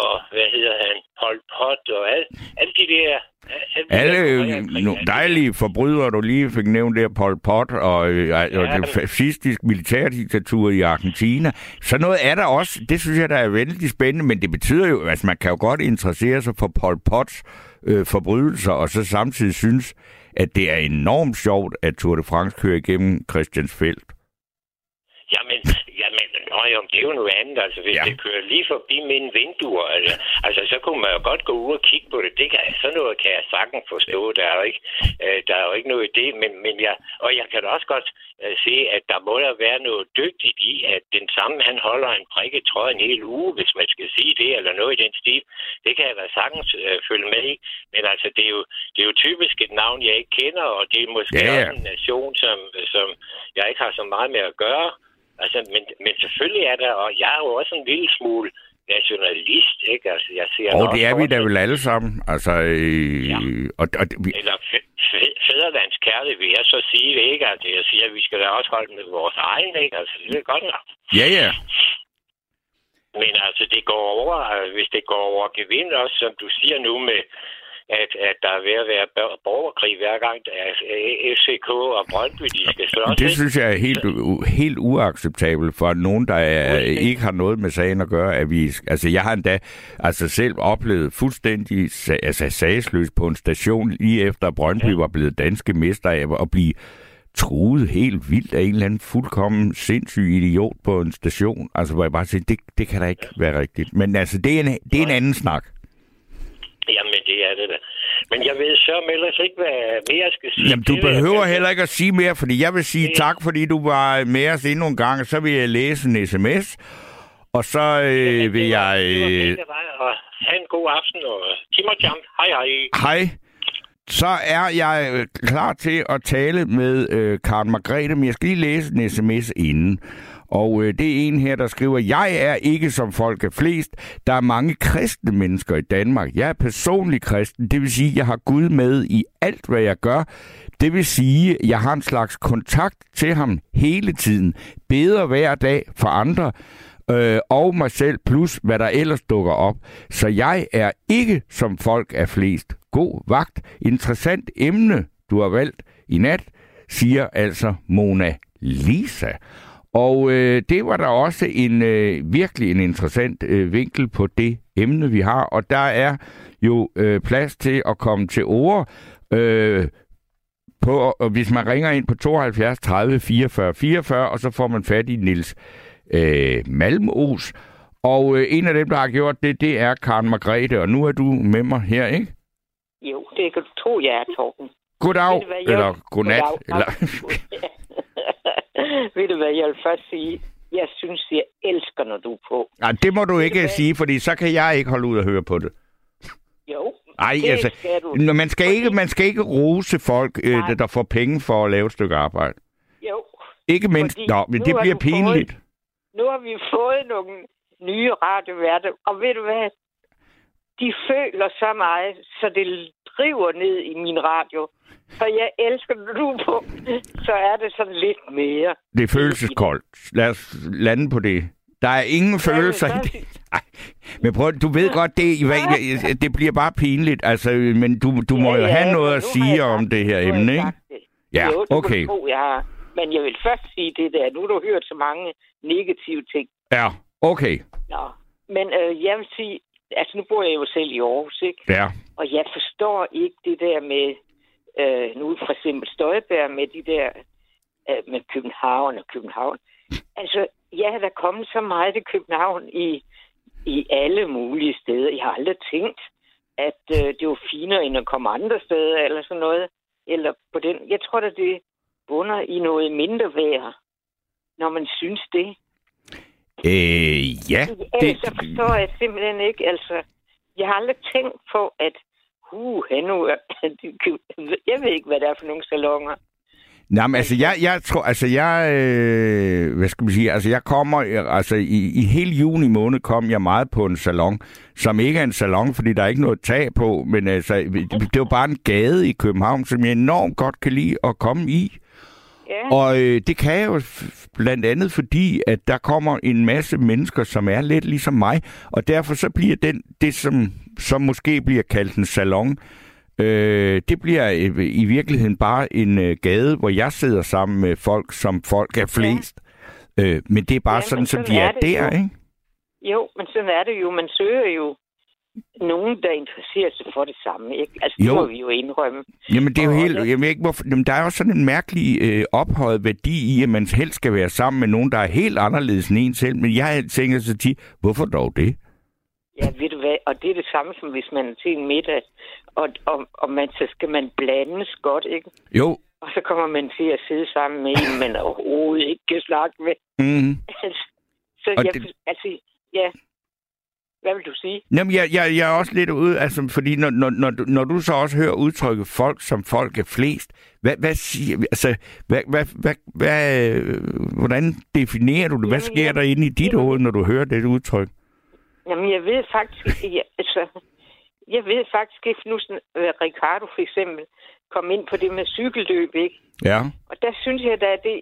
og hvad hedder han, Pol Pot og alle, alle de der... Alle, de Alle der øh, de dejlige forbrydere, du lige fik nævnt der, Pol Pot og, øh, og Ja, det men- fascistiske militærdiktatur i Argentina. Så noget er der også, det synes jeg, der er vældig spændende, men det betyder jo, at altså, man kan jo godt interessere sig for Pol Pots øh, forbrydelser, og så samtidig synes, at det er enormt sjovt, at Tour de France kører igennem Christiansfeld. Jamen, jamen, nå, jo, det er jo noget andet. Altså, hvis Ja. det kører lige forbi mine vinduer, altså, altså, så kunne man jo godt gå ud og kigge på det. det kan, sådan noget kan jeg sagtens forstå. Der er jo ikke, øh, der er jo ikke noget i det, men, men jeg, og jeg kan da også godt øh, se, at der må der være noget dygtigt i, at den samme, han holder en prikket trøje en hel uge, hvis man skal sige det, eller noget i den stil. Det kan jeg da sagtens øh, følge med i. Men altså, det er, jo, det er jo typisk et navn, jeg ikke kender, og det er måske Ja, ja. også en nation, som, som jeg ikke har så meget med at gøre. Altså, men, men selvfølgelig er der, og jeg er jo også en lille smule nationalist, ikke? Altså, jeg ser Og det er vi da vel alle sammen. Altså, øh, Ja. og, og, vi, Eller fædrelandskærlighed, vil jeg så sige det, ikke? Altså, jeg siger, at vi skal da også holde med vores egen, ikke? Altså, det er godt nok. ja, ja. Men altså, det går over, øh, hvis det går over gevind også, som du siger nu med, at, at der er ved at være bor- borgerkrig hver gang, øh, FCK og Brøndby, de skal slås. Det synes jeg er helt, helt uacceptabelt for nogen, der er, ikke har noget med sagen at gøre. At vi, altså, jeg har endda altså, selv oplevet fuldstændig altså, sagsløst på en station, lige efter at Brøndby Ja. var blevet danske mester af at blive truet helt vildt af en eller anden fuldkommen sindssyg idiot på en station. Altså, hvor jeg bare siger, det, det kan da ikke være rigtigt. Men altså, det er en, det er en anden snak. Jamen, det er det da. Men jeg ved så ellers ikke, hvad mere jeg skal sige. Jamen, du det. behøver heller ikke at sige mere, fordi jeg vil sige Det- tak, fordi du var med os endnu en gang, og så vil jeg læse en sms, og så øh, Jamen, vil var- jeg... det var Øh, fint dig, og have en god aften, og Tim og Jam. Hej, hej. hej. Så er jeg øh, klar til at tale med øh, Karen Margrethe, men jeg skal lige læse en sms inden. Og øh, det er en her, der skriver, jeg er ikke som folk er flest. Der er mange kristne mennesker i Danmark. Jeg er personlig kristen, det vil sige, jeg har Gud med i alt, hvad jeg gør. Det vil sige, jeg har en slags kontakt til ham hele tiden. Beder hver dag for andre øh, og mig selv, plus hvad der ellers dukker op. Så jeg er ikke som folk er flest. God vagt. Interessant emne, du har valgt i nat, siger altså Mona Lisa. Og øh, det var der også en øh, virkelig en interessant øh, vinkel på det emne, vi har. Og der er jo øh, plads til at komme til ord. Øh, på, og hvis man ringer ind på 72 30 44 44, og så får man fat i Nils øh, Malmos. Og øh, en af dem, der har gjort det, det er Karen Margrethe, og nu er du med mig her, ikke? Jo, det kan du tro, jeg er, Torben. Goddag, eller godnat. Eller, Ved du hvad, jeg vil først sige, jeg synes, jeg elsker, når du er på. nej, det må du ikke hvad? sige, fordi så kan jeg ikke holde ud og høre på det. Jo, Ej, det altså, skal du. Man skal, ikke, man skal ikke rose folk, øh, der, får penge for at lave et stykke arbejde. Jo, Ikke mindst... Fordi Nå, men det bliver du fået- pinligt. nu har vi fået nogle nye radioværter, og ved du hvad? De føler så meget, så det driver ned i min radio. Så jeg elsker, er på, så er det sådan lidt mere. Det er følelseskoldt. Lad os lande på det. Der er ingen følelser i det. Ej, men prøv, du ved godt, det, det bliver bare pinligt. Altså, men du, du må jo have men noget nu at sige om det her nu emne, ikke? det. Ja, jo, det okay. Tro, jeg har. Men jeg vil først sige det der. Nu har du hørt så mange negative ting. Ja, okay. Nå. Men øh, jeg vil sige, altså nu bor jeg jo selv i Aarhus, ikke? Ja. Og jeg forstår ikke det der med, øh, nu for eksempel Støjberg med de der, øh, med København og København. Altså, jeg har da kommet så meget til København i, i alle mulige steder. Jeg har aldrig tænkt, at øh, det var finere end at komme andre steder eller sådan noget. Eller på den. Jeg tror da, det bunder i noget mindre værd, når man synes det. Øh, ja. Det, Det, så forstår jeg simpelthen ikke. Altså, jeg har aldrig tænkt på, at uh, nu, jeg ved ikke, hvad det er for nogle salonger. Nej, men altså, jeg, jeg tror, altså, jeg, øh, hvad skal man sige, altså, jeg kommer, altså, i, i hele juni måned kom jeg meget på en salon, som ikke er en salon, fordi der er ikke noget tag på, men altså, det, det var bare en gade i København, som jeg enormt godt kan lide at komme i. Ja, Og øh, det kan jeg jo blandt andet, fordi at der kommer en masse mennesker, som er lidt ligesom mig, og derfor så bliver den, det, som, som måske bliver kaldt en salon, øh, det bliver øh, i virkeligheden bare en øh, gade, hvor jeg sidder sammen med folk, som folk er flest. Ja. Øh, men det er bare Ja, sådan, som sådan de er er der, jo. ikke? jo, men sådan er det jo. Man søger jo nogen, der interesserer sig for det samme. Ikke? Altså, det Jo. må vi jo indrømme. Jamen, det er jo helt... det- Jeg ved ikke, hvorfor... Jamen, der er jo sådan en mærkelig øh, ophøjet værdi i, at man helst skal være sammen med nogen, der er helt anderledes end en selv. Men jeg tænker så tit, hvorfor dog det? Ja, ved du hvad? Og det er det samme, som hvis man er til en middag, og, og, og man, så skal man blandes godt, ikke? Jo, Og så kommer man til at sidde sammen med en, man overhovedet ikke kan snakke med. mm, Altså, så Og jeg, det- altså, ja. Hvad vil du sige? Jamen, jeg, jeg, jeg er også lidt ude, altså, fordi når, når, når, du- når du så også hører udtrykket folk, som folk er flest, hvad, hvad siger, altså, hvad, hvad, hvad, hvad, hvordan definerer du det? Hvad Jamen, sker jeg- der inde i dit jamen- hoved, når du hører det udtryk? Jamen, jeg ved faktisk jeg, altså, jeg ved faktisk ikke, nu øh, Ricardo for eksempel kom ind på det med cykelløb, ikke? Ja. Og der synes jeg, der er det,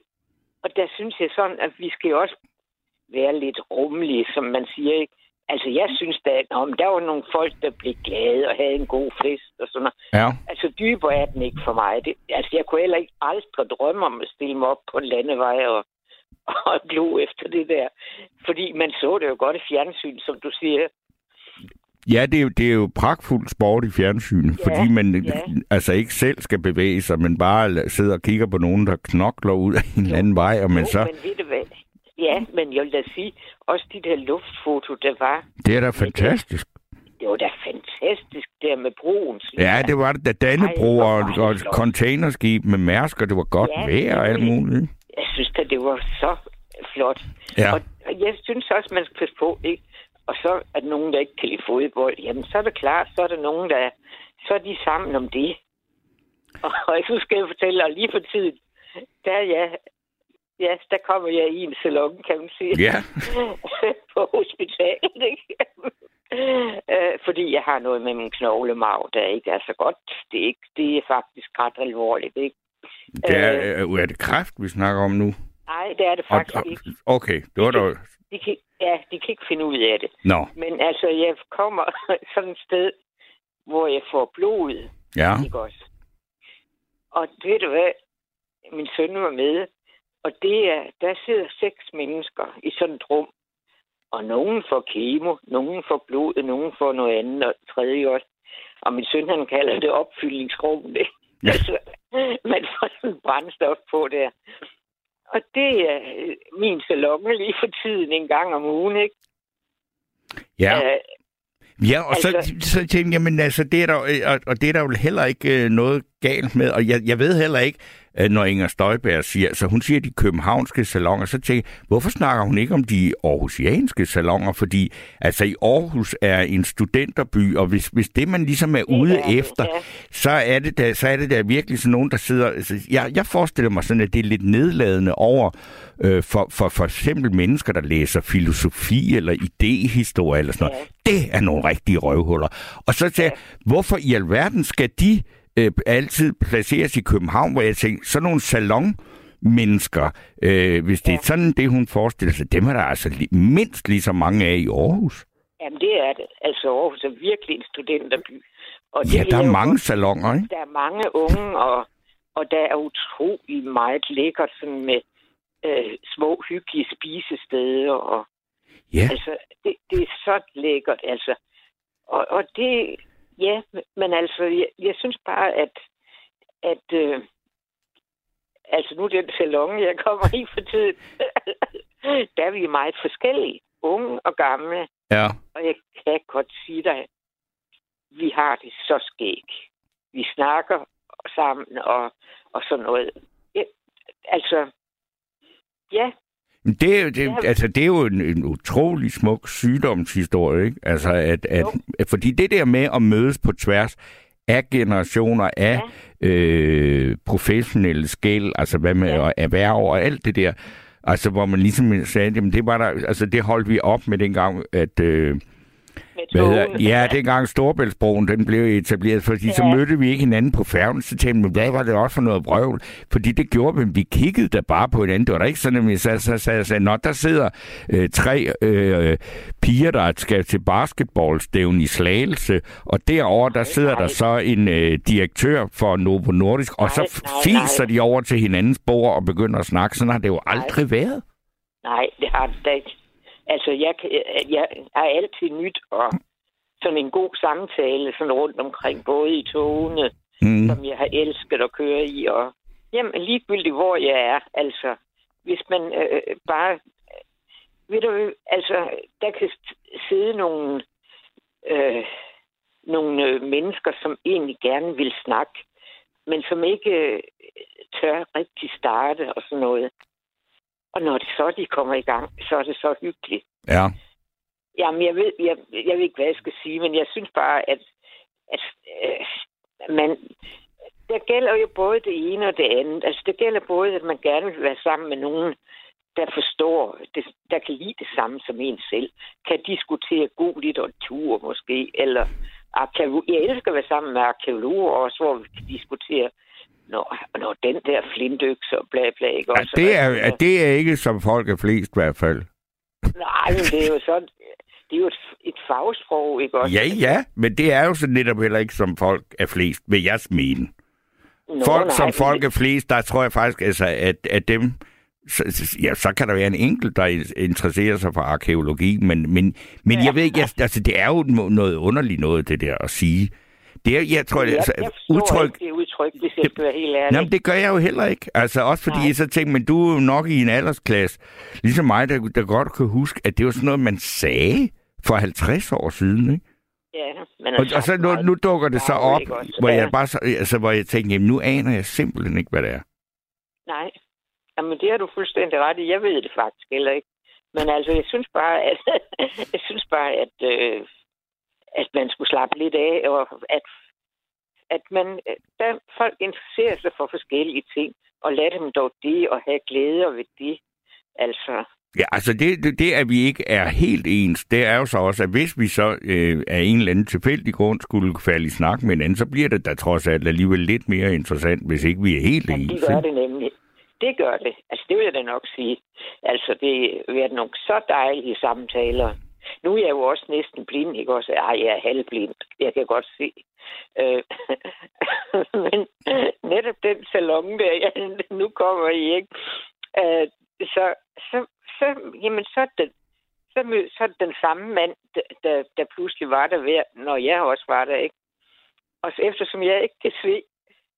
og der synes jeg sådan, at vi skal også være lidt rummelige, som man siger, ikke? Altså, jeg synes, der, om der var nogle folk, der blev glade og havde en god fest og sådan noget. Ja. Altså, dybere er den ikke for mig. Det, altså, jeg kunne heller ikke aldrig drømme om at stille mig op på en landevej og, og glo efter det der. Fordi man så det jo godt i fjernsyn, som du siger. Ja, det er, jo, det er jo pragtfuld sport i fjernsynet, Ja, fordi man ja. altså ikke selv skal bevæge sig, men bare sidder og kigger på nogen, der knokler ud af en eller anden vej, og men Jo, så, men ved du hvad? Ja, men jeg vil da sige, også de der luftfoto, der var, det er da fantastisk. det var da fantastisk der med broen. Ja, det var det, da Dannebro og, og containerskib med Mærsk, og det var godt Ja, vejr og alt muligt. Jeg synes da, det var så flot. Ja. Og og jeg synes også, man skal passe på, ikke? Og så er der nogen, der ikke kan lide fodbold. Jamen, så er det klart, så er der nogen, der så er de sammen om det. Og, og så skal jeg fortælle, og lige for tiden, der er jeg, ja, der kommer jeg i en salon, kan man sige. Ja, på hospitalet, ikke? Øh, fordi jeg har noget med min knoglemarv, der ikke er så godt. Det er, ikke, det er faktisk ret alvorligt, ikke? det er, er det kræft, vi snakker om nu? Nej, det er det faktisk og, ikke. okay, det var da... De kan, ja, de kan ikke finde ud af det. Nå, Men altså, jeg kommer sådan et sted, hvor jeg får blod, ja. ikke også? Og ved du hvad? Min søn var med, og det er, der sidder seks mennesker i sådan et rum. Og nogen får kemo, nogen får blod, nogen får noget andet, og tredje også. Og min søn, han kalder det opfyldningsrum. Det. Ja. Altså, man får sådan brændstof på der. Og det er min salon lige for tiden en gang om ugen, ikke? Ja. Uh, Ja, og altså, så, så tænkte jeg, jamen altså, det er der, og, og det er der jo heller ikke øh, noget galt med, og jeg, jeg ved heller ikke, Øh, når Inger Støjberg siger, så hun siger de københavnske salonger, så tænker jeg, hvorfor snakker hun ikke om de aarhusianske salonger? Fordi altså i Aarhus er en studenterby, og hvis, hvis det man ligesom er ude ja, efter, ja. så, er det der, så er det der virkelig sådan nogen, der sidder... Altså, jeg, jeg forestiller mig sådan, at det er lidt nedladende over øh, for, for for eksempel mennesker, der læser filosofi eller idehistorie eller sådan noget. Ja. Det er nogle rigtige røvhuller. Og så siger jeg, hvorfor i alverden skal de øh, altid placeres i København, hvor jeg tænker, sådan nogle salon mennesker, øh, hvis det ja. er sådan det, hun forestiller sig, dem er der altså mindst lige så mange af i Aarhus. Jamen, det er det. Altså, Aarhus er virkelig en studenterby. Og det ja, der er mange salonger, ikke? Der er mange unge, og, og der er utrolig meget lækkert sådan med øh, små, hyggelige spisesteder. Og, ja. Altså, det, det er så lækkert, altså. Og, og det, Ja, men altså, jeg, jeg synes bare, at, at øh, altså nu den salon, jeg kommer i for tiden, der er vi meget forskellige, unge og gamle. Ja. Og jeg kan godt sige dig, vi har det så skæg. Vi snakker sammen og, og sådan noget. Ja, altså, ja, det, det, altså, det er jo en, en utrolig smuk sygdomshistorie, ikke? Altså, at, at, at, fordi det der med at mødes på tværs af generationer af ja. øh, professionelle skæld, altså hvad med ja. erhverv og alt det der, altså hvor man ligesom sagde, jamen det var der, altså det holdt vi op med dengang, at øh, hvad hedder, ja, dengang Storbæltsbroen den blev etableret, fordi ja. så mødte vi ikke hinanden på færgen, så tænkte vi, hvad var det også for noget brøvl? Fordi det gjorde vi, vi kiggede da bare på hinanden. Det var da ikke sådan, at vi sagde, så sagde, sagde nå, der sidder øh, tre øh, piger, der skal til basketballstævn i Slagelse, og derover der sidder nej. der så en øh, direktør for Novo Nordisk, og så fiser de over til hinandens bord og begynder at snakke. Sådan har det jo aldrig nej. været. Nej, det har det ikke. Altså, jeg, jeg har altid nyt og sådan en god samtale sådan rundt omkring, både i togene, mm. som jeg har elsket at køre i, og jamen, ligegyldigt hvor jeg er, altså, hvis man øh, bare, ved du, altså, der kan sidde nogle, øh, nogle øh, mennesker, som egentlig gerne vil snakke, men som ikke øh, tør rigtig starte og sådan noget. Og når det så de kommer i gang, så er det så hyggeligt. Ja. Jamen, jeg ved, jeg, jeg ved ikke, hvad jeg skal sige, men jeg synes bare, at, at øh, man, der gælder jo både det ene og det andet. Altså, det gælder både, at man gerne vil være sammen med nogen, der forstår, det, der kan lide det samme som en selv, kan diskutere god litteratur måske, eller arkeolo- jeg elsker at være sammen med arkeologer også, hvor vi kan diskutere når, når den der flintøks og bla bla, ikke? Ja, det, er, ja, det er ikke som folk er flest i hvert fald. Nej, men det er jo sådan, det er jo et, et fagsprog, ikke også? Ja, ja, men det er jo så netop heller ikke som folk er flest, vil jeg mene. Nå, folk nej, som folk er flest, der tror jeg faktisk, altså, at, at dem, så, ja, så kan der være en enkelt, der interesserer sig for arkeologi, men, men, men ja. jeg ved ikke, altså, det er jo noget underligt noget, det der at sige. Det er, jeg tror, jeg, altså, jeg udtryk... ikke det udtryk, hvis jeg skal være helt ærlig. Jamen, det gør jeg jo heller ikke. Altså, også fordi Nej. jeg så tænker, men du er jo nok i en aldersklasse, ligesom mig, der, der godt kan huske, at det var sådan noget, man sagde for 50 år siden, ikke? Ja, men og, og så nu, nu dukker det så op, hvor jeg bare så, altså, hvor jeg tænker, jamen, nu aner jeg simpelthen ikke, hvad det er. Nej. Jamen, det har du fuldstændig ret i. Jeg ved det faktisk heller ikke. Men altså, jeg synes bare, at, jeg synes bare, at øh, at man skulle slappe lidt af, og at, at man, der folk interesserer sig for forskellige ting, og lade dem dog det, og have glæde ved det. Altså, Ja, altså det, det, det, at vi ikke er helt ens, det er jo så også, at hvis vi så øh, af en eller anden tilfældig grund skulle falde i snak med hinanden, så bliver det da trods alt alligevel lidt mere interessant, hvis ikke vi er helt ja, ens. det gør det nemlig. Det gør det. Altså, det vil jeg da nok sige. Altså, det har været nogle så dejlige samtaler. Nu er jeg jo også næsten blind, ikke også? Ej, jeg er halvblind. Jeg kan godt se. Øh, men netop den salon der, jeg, nu kommer I ikke. Øh, så, så, så, jamen, så er det, så, så er det den samme mand, der, der, der pludselig var der ved, når jeg også var der, ikke? Og så eftersom jeg ikke kan se,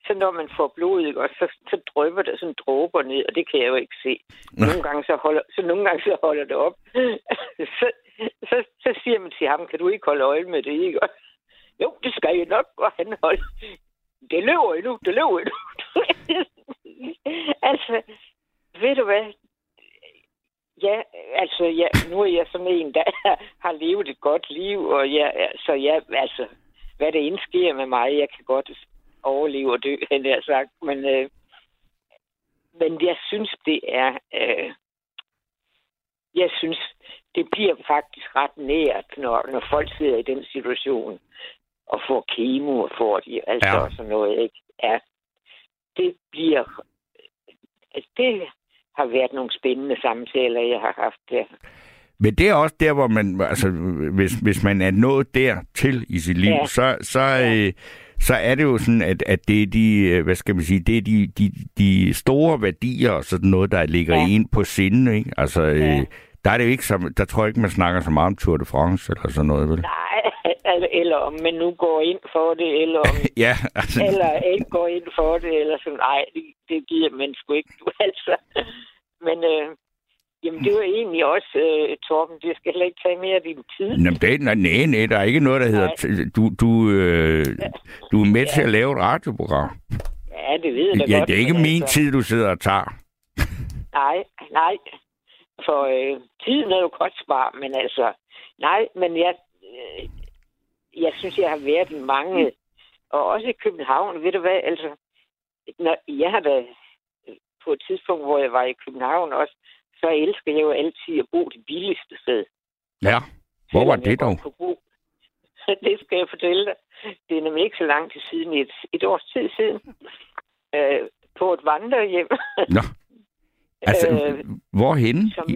så når man får blod, ikke, og så, så drøber der sådan dråber ned, og det kan jeg jo ikke se. Nogle gange så holder, så nogle gange så holder det op. så, så, så siger man til ham, kan du ikke holde øje med det, ikke? Jo, det skal jeg nok, og han holder. Det løber endnu, det løber endnu. altså, ved du hvad? Ja, altså, ja, nu er jeg sådan en, der har levet et godt liv, og ja, så ja, altså, hvad det indsker med mig, jeg kan godt overleve og dø, han har sagt, men, øh, men jeg synes, det er, øh, jeg synes, det bliver faktisk ret nært, når, når folk sidder i den situation og får kemo og får de, altså ja. sådan noget, ikke? Ja, det bliver, det har været nogle spændende samtaler, jeg har haft der. Men det er også der, hvor man, altså, hvis, hvis man er nået der til i sit liv, ja. så, så, ja. øh, så er det jo sådan, at, at det er de, øh, hvad skal man sige, det er de, de, de store værdier og sådan noget, der ligger ja. ind på sinden, ikke? Altså, øh, ja. øh, der er det jo ikke så, der tror jeg ikke, man snakker så meget om Tour de France eller sådan noget, vel? Nej, eller om man nu går ind for det, eller om ja, altså... eller ikke går ind for det, eller sådan, nej, det, det giver man sgu ikke, du altså. Men øh, jamen, det var egentlig også, øh, Torben, det skal heller ikke tage mere af din tid. Jamen, det, nej, nej, nej, der er ikke noget, der hedder, du, du, øh, du er med ja. til at lave et radioprogram. Ja, det ved jeg da ja, godt. det er ikke min altså... tid, du sidder og tager. nej, nej. For øh, tiden er jo kostbar, men altså, nej, men jeg, øh, jeg synes, jeg har været i mange, og også i København, ved du hvad, altså, når jeg har været på et tidspunkt, hvor jeg var i København også, så elsker jeg jo altid at bo det billigste sted. Ja, hvor var det dog? Det skal jeg fortælle dig. Det er nemlig ikke så lang tid siden, et, et års tid siden, øh, på et vandrehjem. Nå. Altså, øh, hvorhenne? Som,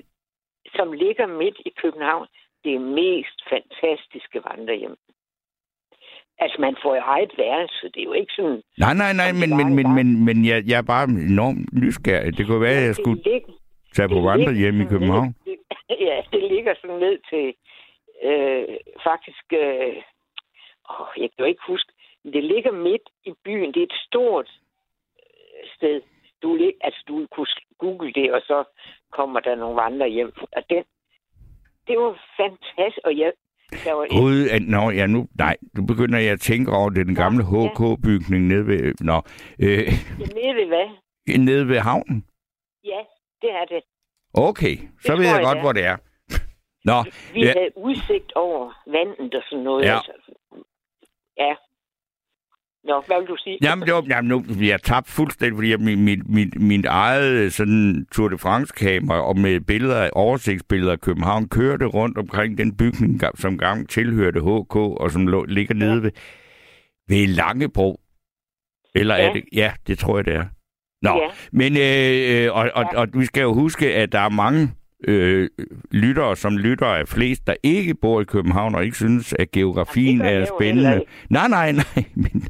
som ligger midt i København. Det mest fantastiske vandrehjem. Altså, man får jo eget værelse. Det er jo ikke sådan... Nej, nej, nej, men, men, men, men, men jeg, jeg er bare enormt nysgerrig. Det kunne være, at jeg skulle ligger, tage på vandrehjem i København. Ned, ja, det ligger sådan ned til... Øh, faktisk... Øh, åh, jeg kan jo ikke huske... Men det ligger midt i byen. Det er et stort øh, sted. Du, altså, du kunne google det, og så kommer der nogle vandrehjem. Og den, det var fantastisk, og jeg, Gud, at, nå, ja, nu, nej, nu begynder jeg at tænke over det, den gamle ja, HK-bygning nede ved, nå. Øh, ja, nede ved hvad? Nede ved havnen? Ja, det er det. Okay, så det ved jeg, jeg godt, det hvor det er. Nå, vi ja. havde udsigt over vandet og sådan noget. Ja. Altså. Ja, Nå, hvad vil du sige? Jamen, det var, jamen nu bliver jeg tabt fuldstændig, fordi min, min, min, min eget sådan Tour de France-kamera og med billeder, oversigtsbilleder af København kørte rundt omkring den bygning, som gang tilhørte HK, og som lå, ligger nede ved, ved Langebro. Eller ja. er det? Ja, det tror jeg, det er. Nå, ja. men øh, og, og, og, og vi skal jo huske, at der er mange øh, lyttere, som lytter af flest, der ikke bor i København og ikke synes, at geografien Jamen, er spændende. Nej, nej, nej. Men...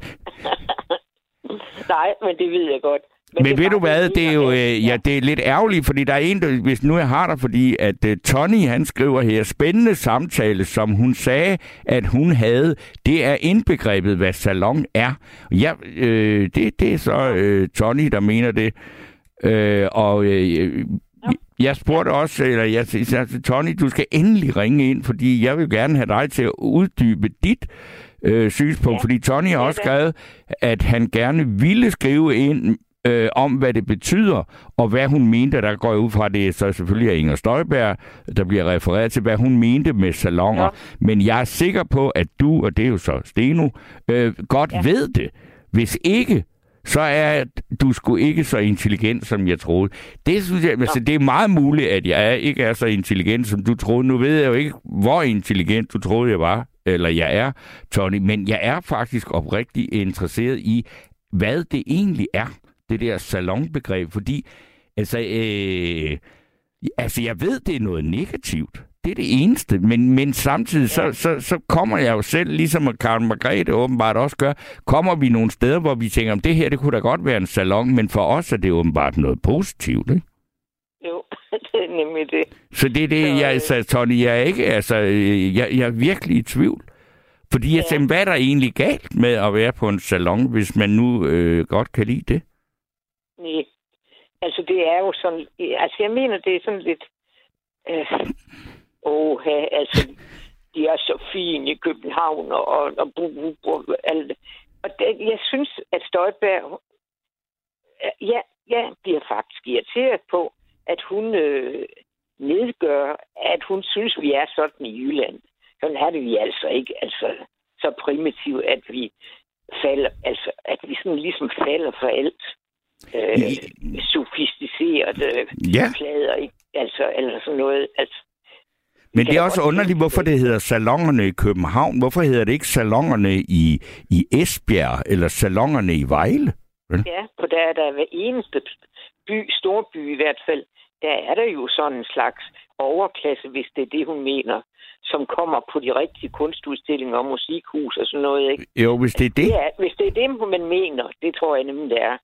nej, men det ved jeg godt. Men, men ved du hvad, det er jo øh, ja, det er lidt ærgerligt, fordi der er en, der, hvis nu jeg har dig, fordi at uh, Tony, han skriver her, spændende samtale, som hun sagde, at hun havde, det er indbegrebet, hvad salon er. Ja, øh, det, det er så øh, Tony, der mener det. Øh, og øh, jeg spurgte også, eller jeg sagde, Tony, du skal endelig ringe ind, fordi jeg vil gerne have dig til at uddybe dit øh, synspunkt, ja. fordi Tony har også skrevet, at han gerne ville skrive ind øh, om, hvad det betyder, og hvad hun mente, der går ud fra det, så selvfølgelig er Inger Støjberg, der bliver refereret til, hvad hun mente med salonger. Ja. Men jeg er sikker på, at du, og det er jo så Steno, øh, godt ja. ved det. Hvis ikke, så er du sgu ikke så intelligent, som jeg troede. Det synes jeg, altså, det er meget muligt, at jeg ikke er så intelligent, som du troede. Nu ved jeg jo ikke, hvor intelligent du troede, jeg var, eller jeg er, Tony, men jeg er faktisk oprigtigt interesseret i, hvad det egentlig er, det der salonbegreb, fordi altså, øh, Altså, jeg ved, det er noget negativt. Det er det eneste. Men, men samtidig, så, så, så kommer jeg jo selv, ligesom Karen Margrethe åbenbart også gør, kommer vi nogle steder, hvor vi tænker, om det her, det kunne da godt være en salon, men for os er det åbenbart noget positivt, ikke? Jo, det er nemlig det. Så det er det, så, jeg sagde, Tony, jeg er ikke, altså, jeg, jeg er virkelig i tvivl. Fordi jeg ja. tænkte, hvad er der egentlig galt med at være på en salon, hvis man nu øh, godt kan lide det? Nej, altså det er jo sådan, altså jeg mener, det er sådan lidt, øh, oha, altså, de er så fine i København, og, og, og, og, og alt. Og det, jeg synes, at Støjberg, ja, jeg bliver faktisk irriteret på, at hun øh, nedgør, at hun synes, vi er sådan i Jylland. Sådan er det vi altså ikke. Altså, så primitivt, at vi falder, altså, at vi sådan ligesom falder for alt. Øh, ja. sofistiseret øh, ja. plader, ikke? Altså, eller sådan noget. Altså, men det er også underligt, hvorfor det hedder salongerne i København. Hvorfor hedder det ikke salongerne i, i Esbjerg eller salongerne i Vejle? Ja, for der er der hver eneste by, storby i hvert fald, der er der jo sådan en slags overklasse, hvis det er det, hun mener, som kommer på de rigtige kunstudstillinger og musikhus og sådan noget. Ikke? Jo, hvis det er det. er, hvis det er det, man mener, det tror jeg nemlig, det er.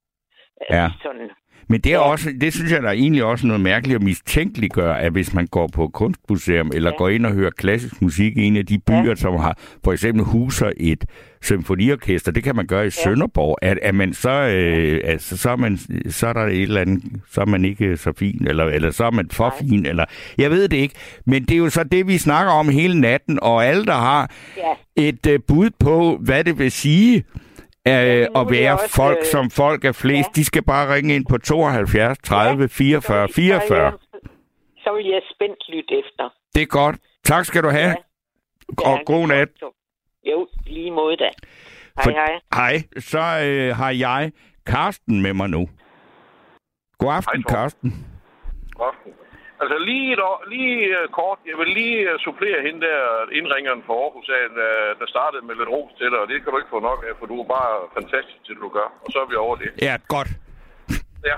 Ja. Sådan, men det, er ja. også, det synes jeg der er egentlig også noget mærkeligt at mistænkeliggøre, at hvis man går på kunstmuseum eller ja. går ind og hører klassisk musik i en af de byer, ja. som har for eksempel huser et symfoniorkester, det kan man gøre i ja. Sønderborg, at, at man så, øh, altså, så, er man, så er der et eller andet, så er man ikke så fin, eller, eller så er man for Nej. fin, eller jeg ved det ikke. Men det er jo så det, vi snakker om hele natten, og alle, der har ja. et uh, bud på, hvad det vil sige, øh, at være også, folk, øh, som folk er flest. Ja. De skal bare ringe ind på 72 30 ja, 44 44. Så vil jeg spændt lytte efter. Det er godt. Tak skal du have. Ja. Og ja, god nat. Jo, lige måde da. Hej, For, hej. Hej. Så øh, har jeg Karsten med mig nu. God aften, hej, Karsten. God aften. Altså lige, et år, lige uh, kort, jeg vil lige uh, supplere hende der indringeren for Aarhus, uh, der startede med lidt ros til dig, og det kan du ikke få nok af, for du er bare fantastisk til, det du gør. Og så er vi over det. Ja, godt. Ja,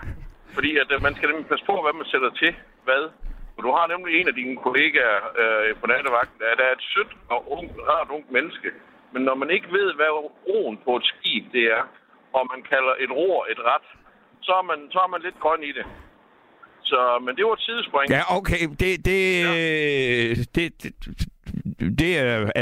fordi at, uh, man skal nemlig passe på, hvad man sætter til hvad. For du har nemlig en af dine kollegaer uh, på nattevagten, der, der er et sødt og ung, rart ung menneske. Men når man ikke ved, hvad roen på et skib det er, og man kalder et ror et ret, så er man, så er man lidt grøn i det. Så, men det var et sidespring. Ja, okay. Det, det, ja. det, det, det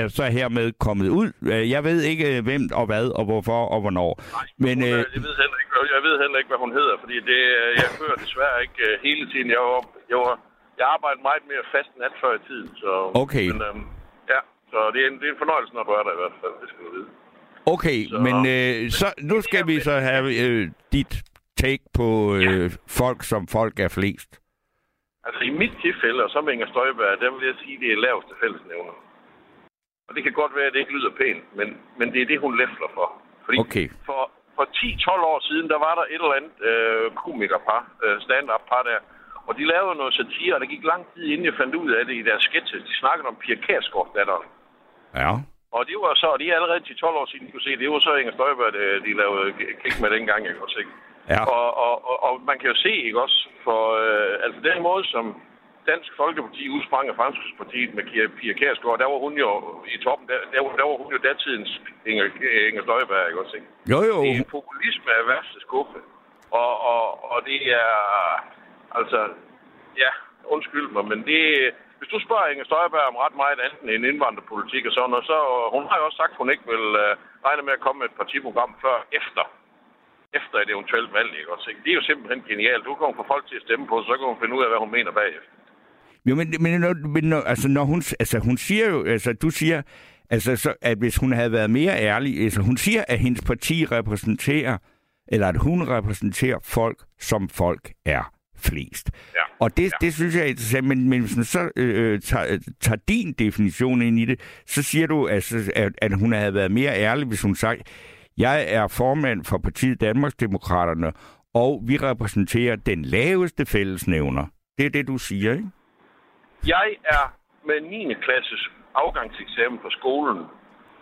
er så hermed kommet ud. Jeg ved ikke, hvem og hvad og hvorfor og hvornår. Nej, men, øh, jeg, ved heller ikke, jeg ved heller ikke, hvad hun hedder, fordi det, jeg hører desværre ikke hele tiden. Jeg, var, jeg, var, jeg arbejder meget mere fast nat før i tiden. Så, okay. Men, øhm, ja, så det er, en, det er en fornøjelse, når du er der i hvert fald, det skal du vide. Okay, så, men øh, så, nu skal vi så have øh, dit take på øh, ja. folk, som folk er flest? Altså i mit tilfælde, og som Inger Støjberg, der vil jeg sige, at det er laveste fællesnævner. Og det kan godt være, at det ikke lyder pænt, men, men det er det, hun læfler for. Fordi okay. for, for 10-12 år siden, der var der et eller andet øh, komikerpar, øh, stand-up-par der, og de lavede noget satire, og det gik lang tid, inden jeg fandt ud af det i deres sketches. De snakkede om Pia Kærsgaard, datteren. Ja. Og det var så, og de er allerede til 12 år siden, de kunne se, det var så Inger Støjberg, de lavede klik med dengang, jeg kunne se. Ja. Og, og, og, og man kan jo se, ikke også, for øh, altså den måde, som Dansk Folkeparti udsprang af Fremskridspartiet med Pia Kærsgaard, der var hun jo i toppen, der, der, var, der var hun jo datidens Inger, Inger Støjberg, ikke også, ikke? Jo, jo. Det er populisme af værste skuffe. Og, og, og det er, altså, ja, undskyld mig, men det, hvis du spørger Inger Støjberg om ret meget andet end indvandrerpolitik og sådan noget, så hun har jo også sagt, at hun ikke vil uh, regne med at komme med et partiprogram før efter efter et eventuelt valg, ikke også? Det er jo simpelthen genialt. Du kan få folk til at stemme på, så kan hun finde ud af, hvad hun mener bagefter. Jo, men, men, når, men når, altså, når hun, altså, hun siger jo, altså, du siger, altså, så, at hvis hun havde været mere ærlig, altså, hun siger, at hendes parti repræsenterer, eller at hun repræsenterer folk, som folk er flest. Ja. Og det, ja. det synes jeg er interessant, men, men hvis man så øh, tager, tager din definition ind i det, så siger du, altså, at, at hun havde været mere ærlig, hvis hun sagde, jeg er formand for partiet Danmarksdemokraterne, og vi repræsenterer den laveste fællesnævner. Det er det, du siger, ikke? Jeg er med 9. klasses afgangseksamen på skolen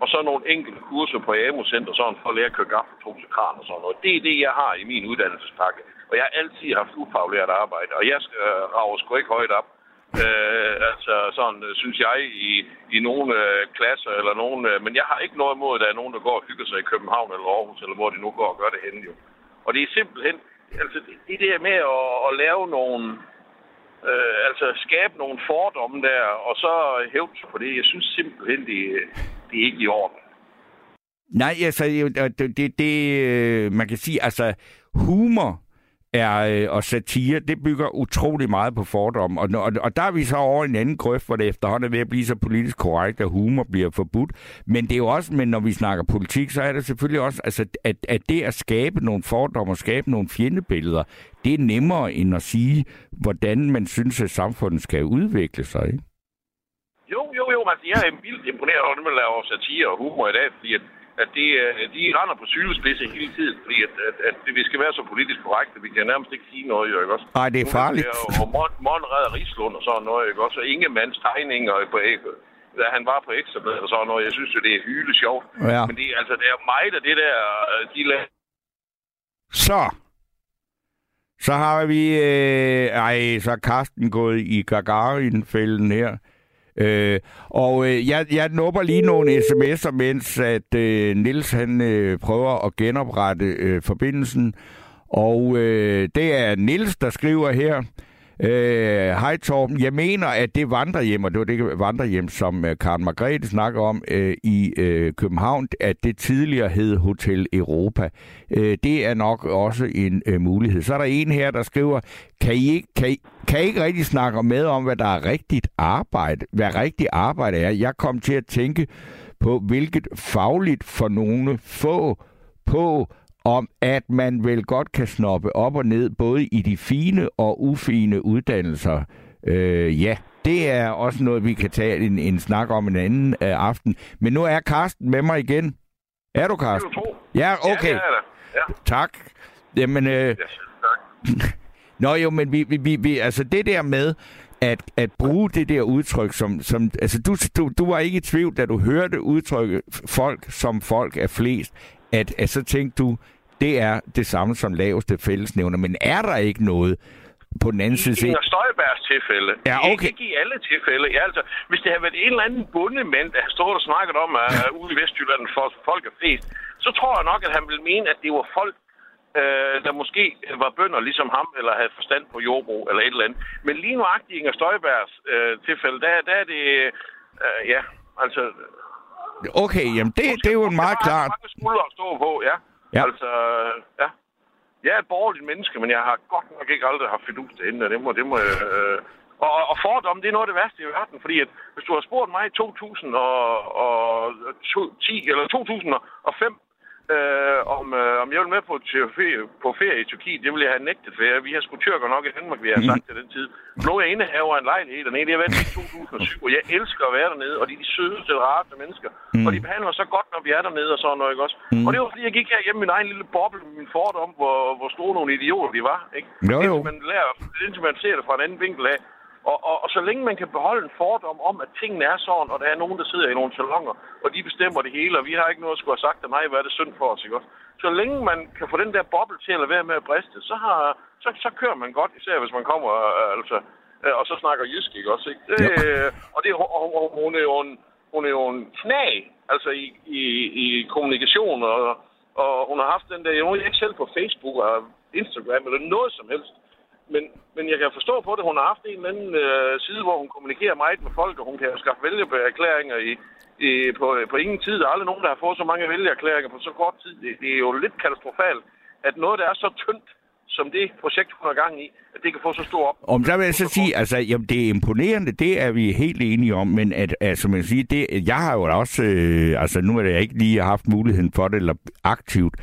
og så nogle enkelte kurser på AMU-center, sådan for at lære at køre gaffeltog kran og sådan noget. Det er det, jeg har i min uddannelsespakke. Og jeg har altid haft ufaglært arbejde, og jeg skal øh, rager sgu ikke højt op. Øh, altså sådan, øh, synes jeg, i, i nogle øh, klasser eller nogen... Øh, men jeg har ikke noget imod, at der er nogen, der går og hygger sig i København eller Aarhus, eller hvor de nu går og gør det henne jo. Og det er simpelthen... Altså, det, det der med at, at lave nogle... Øh, altså skabe nogle fordomme der, og så hævde sig på det. Jeg synes simpelthen, det, det er ikke i orden. Nej, altså, det, det, det, man kan sige, altså, humor er, øh, og satire, det bygger utrolig meget på fordom. Og, og, og der er vi så over en anden grøft, hvor det efterhånden er ved at blive så politisk korrekt, at humor bliver forbudt. Men det er jo også, men når vi snakker politik, så er det selvfølgelig også, altså, at, at det at skabe nogle fordomme og skabe nogle fjendebilleder, det er nemmere end at sige, hvordan man synes, at samfundet skal udvikle sig. Ikke? Jo, jo, jo. Altså, jeg er vildt imponeret over, at man laver satire og humor i dag, fordi at at de, øh, de render på sygehusspidse hele tiden, fordi at, at, at vi skal være så politisk korrekte, vi kan nærmest ikke sige noget, jo, ikke også? Nej, det er farligt. Og Mon redder Rigslund og sådan noget, ikke også? Og Ingemanns tegninger på ægget da han var på Ekstrabladet og sådan noget. Jeg synes jo, det er hyle sjovt. Ja. Men det, altså, det er meget af det der, øh, de lader. Så. Så har vi... Øh, ej, så er Karsten gået i Gagarin-fælden her. Øh, og øh, jeg, jeg nupper lige nogle sms'er, mens at øh, Nils han øh, prøver at genoprette øh, forbindelsen. Og øh, det er Nils der skriver her. Øh, hej Torben, jeg mener, at det vandrehjem, og det var det vandrehjem, som øh, Karen Margrethe snakker om øh, i øh, København, at det tidligere hed Hotel Europa. Øh, det er nok også en øh, mulighed. Så er der en her, der skriver, kan I, ikke, kan, I, kan I ikke rigtig snakke med om, hvad der er rigtigt arbejde, hvad rigtigt arbejde er? Jeg kom til at tænke på, hvilket fagligt for nogle få på om, at man vel godt kan snoppe op og ned, både i de fine og ufine uddannelser. Øh, ja, det er også noget, vi kan tage en, en snak om en anden øh, aften. Men nu er Karsten med mig igen. Er du, Karsten? Ja, okay. Ja, det er det. Ja. Tak. Jamen, øh... Ja, tak. Nå jo, men vi, vi, vi, altså det der med, at, at bruge det der udtryk, som, som altså du, du, du var ikke i tvivl, da du hørte udtrykket folk som folk er flest, at, at så tænkte du, det er det samme som laveste fællesnævner. Men er der ikke noget på den anden side? I Inger Støjbergs tilfælde. Ja, okay. Ikke i alle tilfælde. Ja, altså, hvis det havde været en eller anden bundemand, der stået og snakket om, at uh, ude i Vestjylland for folk er flest, så tror jeg nok, at han ville mene, at det var folk, uh, der måske var bønder ligesom ham, eller havde forstand på jordbrug, eller et eller andet. Men lige nuagtigt i Inger Støjbergs uh, tilfælde, der, der er det... Uh, ja, altså... Okay, jamen det, det er jo en meget klart... mange skuldre at stå på, ja. Ja. Altså, ja. Jeg er et borgerligt menneske, men jeg har godt nok ikke aldrig haft fidus til hende, det må, det må øh, og, og fordom, det er noget af det værste i verden, fordi at, hvis du har spurgt mig i 2010 eller 2005, øh, om, øh, om jeg vil med på, ferie, på ferie i Tyrkiet. Det ville jeg have nægtet, for vi har sgu tyrker nok i Danmark, vi har sagt til den tid. Nu er jeg indehaver en lejlighed dernede. Det har været i 2007, og jeg elsker at være dernede, og de er de sødeste og rareste mennesker. Mm. Og de behandler så godt, når vi er dernede og sådan noget, ikke også? Mm. Og det var fordi, jeg gik her hjemme i min egen lille boble med min fordom, hvor, hvor store nogle idioter de var, ikke? Jo, jo. Indtil man, lærer, indtil man ser det fra en anden vinkel af. Og, og, og så længe man kan beholde en fordom om, at tingene er sådan, og der er nogen, der sidder i nogle salonger, og de bestemmer det hele, og vi har ikke noget at skulle have sagt af mig, hvad er det synd for os, ikke også? Så længe man kan få den der boble til at lade være med at briste, så, har, så, så kører man godt, især hvis man kommer, øh, altså, øh, og så snakker jysk, ikke også? Ikke? Det, ja. Og, det, og, og, hun er jo en, hun er jo en knag, altså i, i, i kommunikation, og, og hun har haft den der, hun er ikke selv på Facebook og Instagram eller noget som helst, men, men jeg kan forstå på det, hun har haft en eller anden øh, side, hvor hun kommunikerer meget med folk, og hun kan skaffe vælgererklæringer i, i, på, på ingen tid. Der er aldrig nogen, der har fået så mange vælgererklæringer på så kort tid. Det, det er jo lidt katastrofalt, at noget, der er så tyndt, som det projekt, hun har gang i, at det kan få så stor op. Om der vil jeg så sige, altså, jamen, det er imponerende, det er vi helt enige om, men at, altså, man siger, det, jeg har jo også, øh, altså nu har jeg ikke lige haft muligheden for det, eller aktivt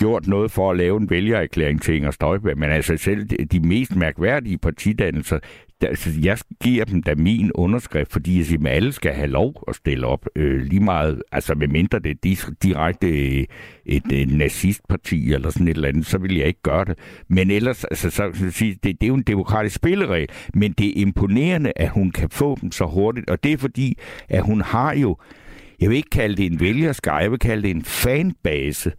gjort noget for at lave en vælgererklæring til Inger Støjberg, men altså selv de mest mærkværdige partidannelser, der, altså, jeg giver dem da min underskrift, fordi jeg siger, at alle skal have lov at stille op øh, lige meget, altså medmindre det er direkte øh, et, et, et nazistparti eller sådan et eller andet, så vil jeg ikke gøre det. Men ellers, altså, så, så sige, det, det er jo en demokratisk spilleregel, men det er imponerende, at hun kan få dem så hurtigt, og det er fordi, at hun har jo jeg vil ikke kalde det en vælgerskare, jeg vil kalde det en fanbase.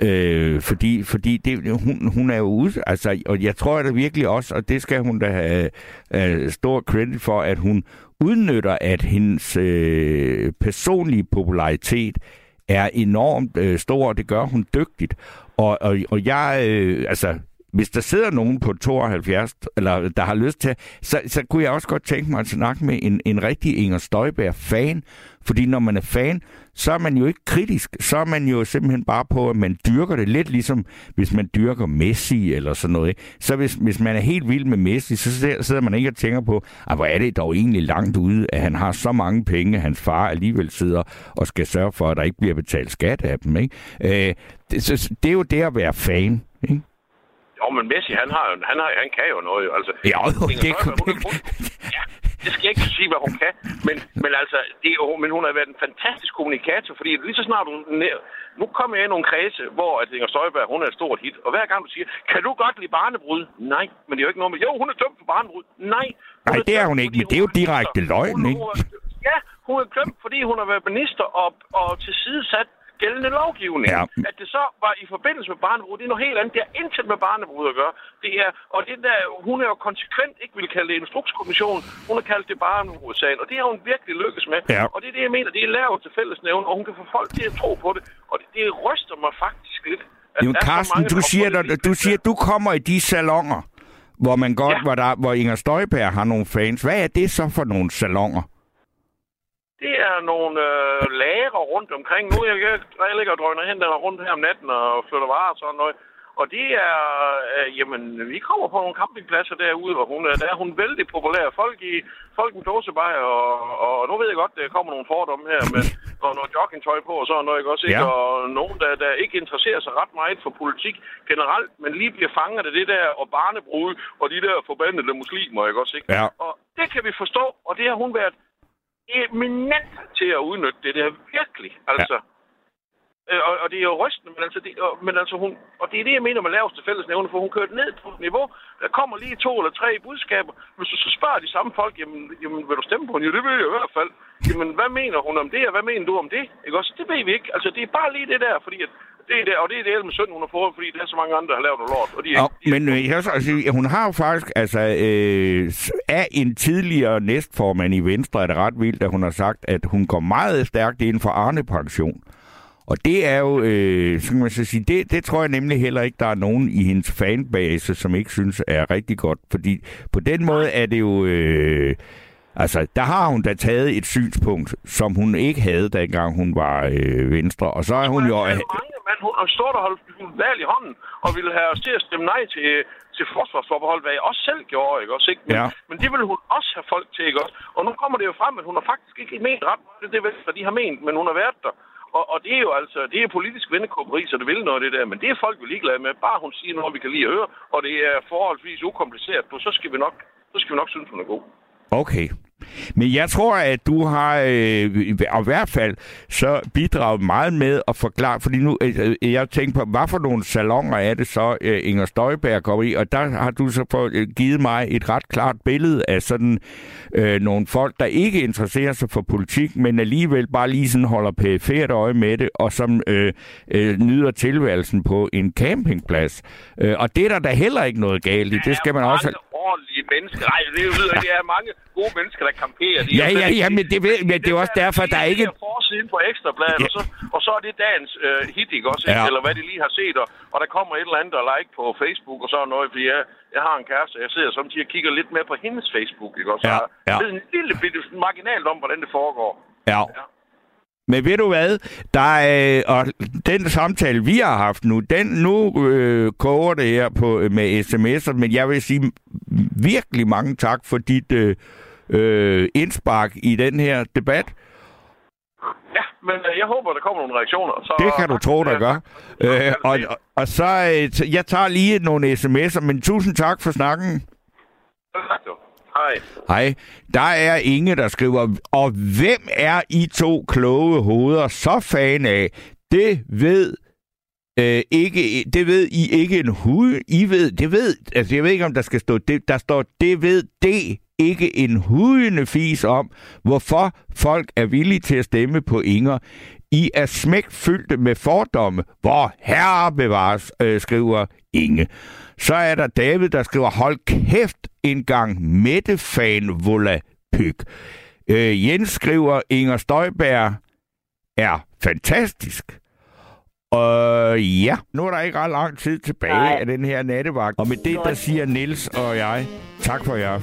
Øh, fordi fordi det, hun, hun er jo ude, altså, og jeg tror da virkelig også, og det skal hun da have øh, stor credit for, at hun udnytter, at hendes øh, personlige popularitet er enormt øh, stor, og det gør hun dygtigt. Og, og, og jeg, øh, altså, hvis der sidder nogen på 72, eller der har lyst til, så, så kunne jeg også godt tænke mig at snakke med en, en rigtig Inger Støjberg-fan. Fordi når man er fan, så er man jo ikke kritisk. Så er man jo simpelthen bare på, at man dyrker det lidt ligesom, hvis man dyrker Messi eller sådan noget. Ikke? Så hvis, hvis man er helt vild med Messi, så sidder man ikke og tænker på, at hvor er det dog egentlig langt ude, at han har så mange penge, hans far alligevel sidder og skal sørge for, at der ikke bliver betalt skat af dem. Ikke? Øh, det, så, det er jo det at være fan. Ikke? Jo, men Messi, han, har, han, har, han kan jo noget. Jo. Altså, ja, jo, det, det, ja, det skal jeg ikke sige, hvad hun kan. Men, men altså, det, men hun har været en fantastisk kommunikator, fordi lige så snart hun... Nu kommer jeg i nogle kredse, hvor at Inger Støjberg, hun er et stort hit. Og hver gang du siger, kan du godt lide barnebrud? Nej, men det er jo ikke noget med... Jo, hun er dømt for barnebrud. Nej. Nej, det er hun ikke, men det er jo direkte løgn, ikke? Ja, hun er dømt, fordi hun har været minister og, og til side sat gældende lovgivning. Ja. At det så var i forbindelse med barnebrud, det er noget helt andet. Det har intet med barnebrud at gøre. Det er, og det der, hun er jo konsekvent ikke vil kalde det instrukskommission. Hun har kaldt det barnebrudsagen, og det har hun virkelig lykkes med. Ja. Og det er det, jeg mener, det er lavet til fællesnævn, og hun kan få folk til at tro på det. Og det, det ryster mig faktisk lidt. Jo, Carsten, mange, du siger, der, du siger, du kommer i de salonger, hvor man godt, ja. hvor, der, hvor Inger Støjberg har nogle fans. Hvad er det så for nogle salonger? Det er nogle øh, lager rundt omkring. Nu er jeg, jeg ligger og drøner hen der rundt her om natten og flytter varer og sådan noget. Og det er, øh, jamen, vi kommer på nogle campingpladser derude, hvor hun, der er hun vældig populær. Folk i folk med dåsebajer, og, og nu ved jeg godt, der kommer nogle fordomme her, med og noget joggingtøj på og sådan noget, ikke også? Ikke? Ja. Og nogen, der, der ikke interesserer sig ret meget for politik generelt, men lige bliver fanget af det der, og barnebrud, og de der forbandede muslimer, ikke også? Ikke? Ja. Og det kan vi forstå, og det har hun været eminent til at udnytte det der, virkelig. Altså, ja. Øh, og, og det er jo rystende, men altså, det, og, men altså hun, og det er det, jeg mener med laveste fællesnævne, for hun kørte ned på et niveau, der kommer lige to eller tre budskaber. Hvis du så spørger de samme folk, jamen, jamen vil du stemme på hende? Jo, det vil jeg i hvert fald. Jamen, hvad mener hun om det, og hvad mener du om det? Ikke også? Det ved vi ikke. Altså, det er bare lige det der, fordi at det er det, og det er det med synd, hun har fået, fordi der er så mange andre, der har lavet noget lort. Og de er, ja, de er, men øh, jeg så, altså, hun har jo faktisk, altså, øh, af en tidligere næstformand i Venstre, er det ret vildt, at hun har sagt, at hun går meget stærkt ind for Arne-pension. Og det er jo, øh, så kan man så sige, det, det tror jeg nemlig heller ikke, der er nogen i hendes fanbase, som ikke synes er rigtig godt. Fordi på den måde er det jo... Øh, altså, der har hun da taget et synspunkt, som hun ikke havde, dengang hun var øh, venstre. Og så er hun jo... Mange, men hun stået og holdt valg i hånden, og ville have os til at stemme nej til, til forsvarsforbehold, hvad jeg også selv gjorde, ikke også? Ikke? Men, ja. men det ville hun også have folk til, ikke også? Og nu kommer det jo frem, at hun har faktisk ikke ment ret det, det hvad de har ment, men hun har været der. Og, og det er jo altså, det er politisk vendekåberi, så det vil noget det der, men det er folk jo ligeglade med. Bare hun siger noget, vi kan lide at høre, og det er forholdsvis ukompliceret, så skal vi nok, så skal vi nok synes, hun er god. Okay. Men jeg tror, at du har, øh, og i hvert fald, så bidraget meget med at forklare, fordi nu, øh, øh jeg tænker på, hvad for nogle salonger er det så, øh, Inger Støjberg går i, og der har du så for, øh, givet mig et ret klart billede af sådan øh, nogle folk, der ikke interesserer sig for politik, men alligevel bare lige sådan holder pæfært øje med det, og som øh, øh, nyder tilværelsen på en campingplads. Øh, og det er der da heller ikke noget galt i, det skal man også ordentlige mennesker. Nej, det er jo det er mange gode mennesker, der kamperer. De ja, ja, ja, men det, ved, men det er også derfor, der er ikke... Forsiden på Ekstrabladet, ja. og, så, og så er det dagens øh, hit, ikke også? Ja. Eller hvad de lige har set, og, og der kommer et eller andet og like på Facebook og sådan noget, fordi jeg, jeg har en kæreste, jeg sidder som og kigger lidt mere på hendes Facebook, ikke også? Ja, ja. Jeg ved en lille bitte marginalt om, hvordan det foregår. Ja. ja. Men ved du hvad? Der er, og den samtale, vi har haft nu, den nu øh, koger det her på, med sms'er, men jeg vil sige virkelig mange tak for dit øh, øh, indspark i den her debat. Ja, men øh, jeg håber, der kommer nogle reaktioner. Så... Det kan du tro, der gør. Øh, og, og, og så, øh, jeg tager lige nogle sms'er, men tusind tak for snakken. Tak, du. Hej. Hej. Der er Inge, der skriver, og hvem er I to kloge hoveder så fan af? Det ved øh, ikke, det ved I ikke en hud. I ved, det ved, altså jeg ved ikke, om der skal stå, det, der står, det ved det ikke en hudende fis om, hvorfor folk er villige til at stemme på Inger. I er smækfyldte med fordomme, hvor herre bevares, øh, skriver Inge. Så er der David, der skriver, hold kæft en gang Mette fan pyg. Øh, Jens skriver, Inger Støjberg er fantastisk. Og ja, nu er der ikke ret lang tid tilbage Nej. af den her nattevagt. Og med det, der siger Nils og jeg, tak for jer.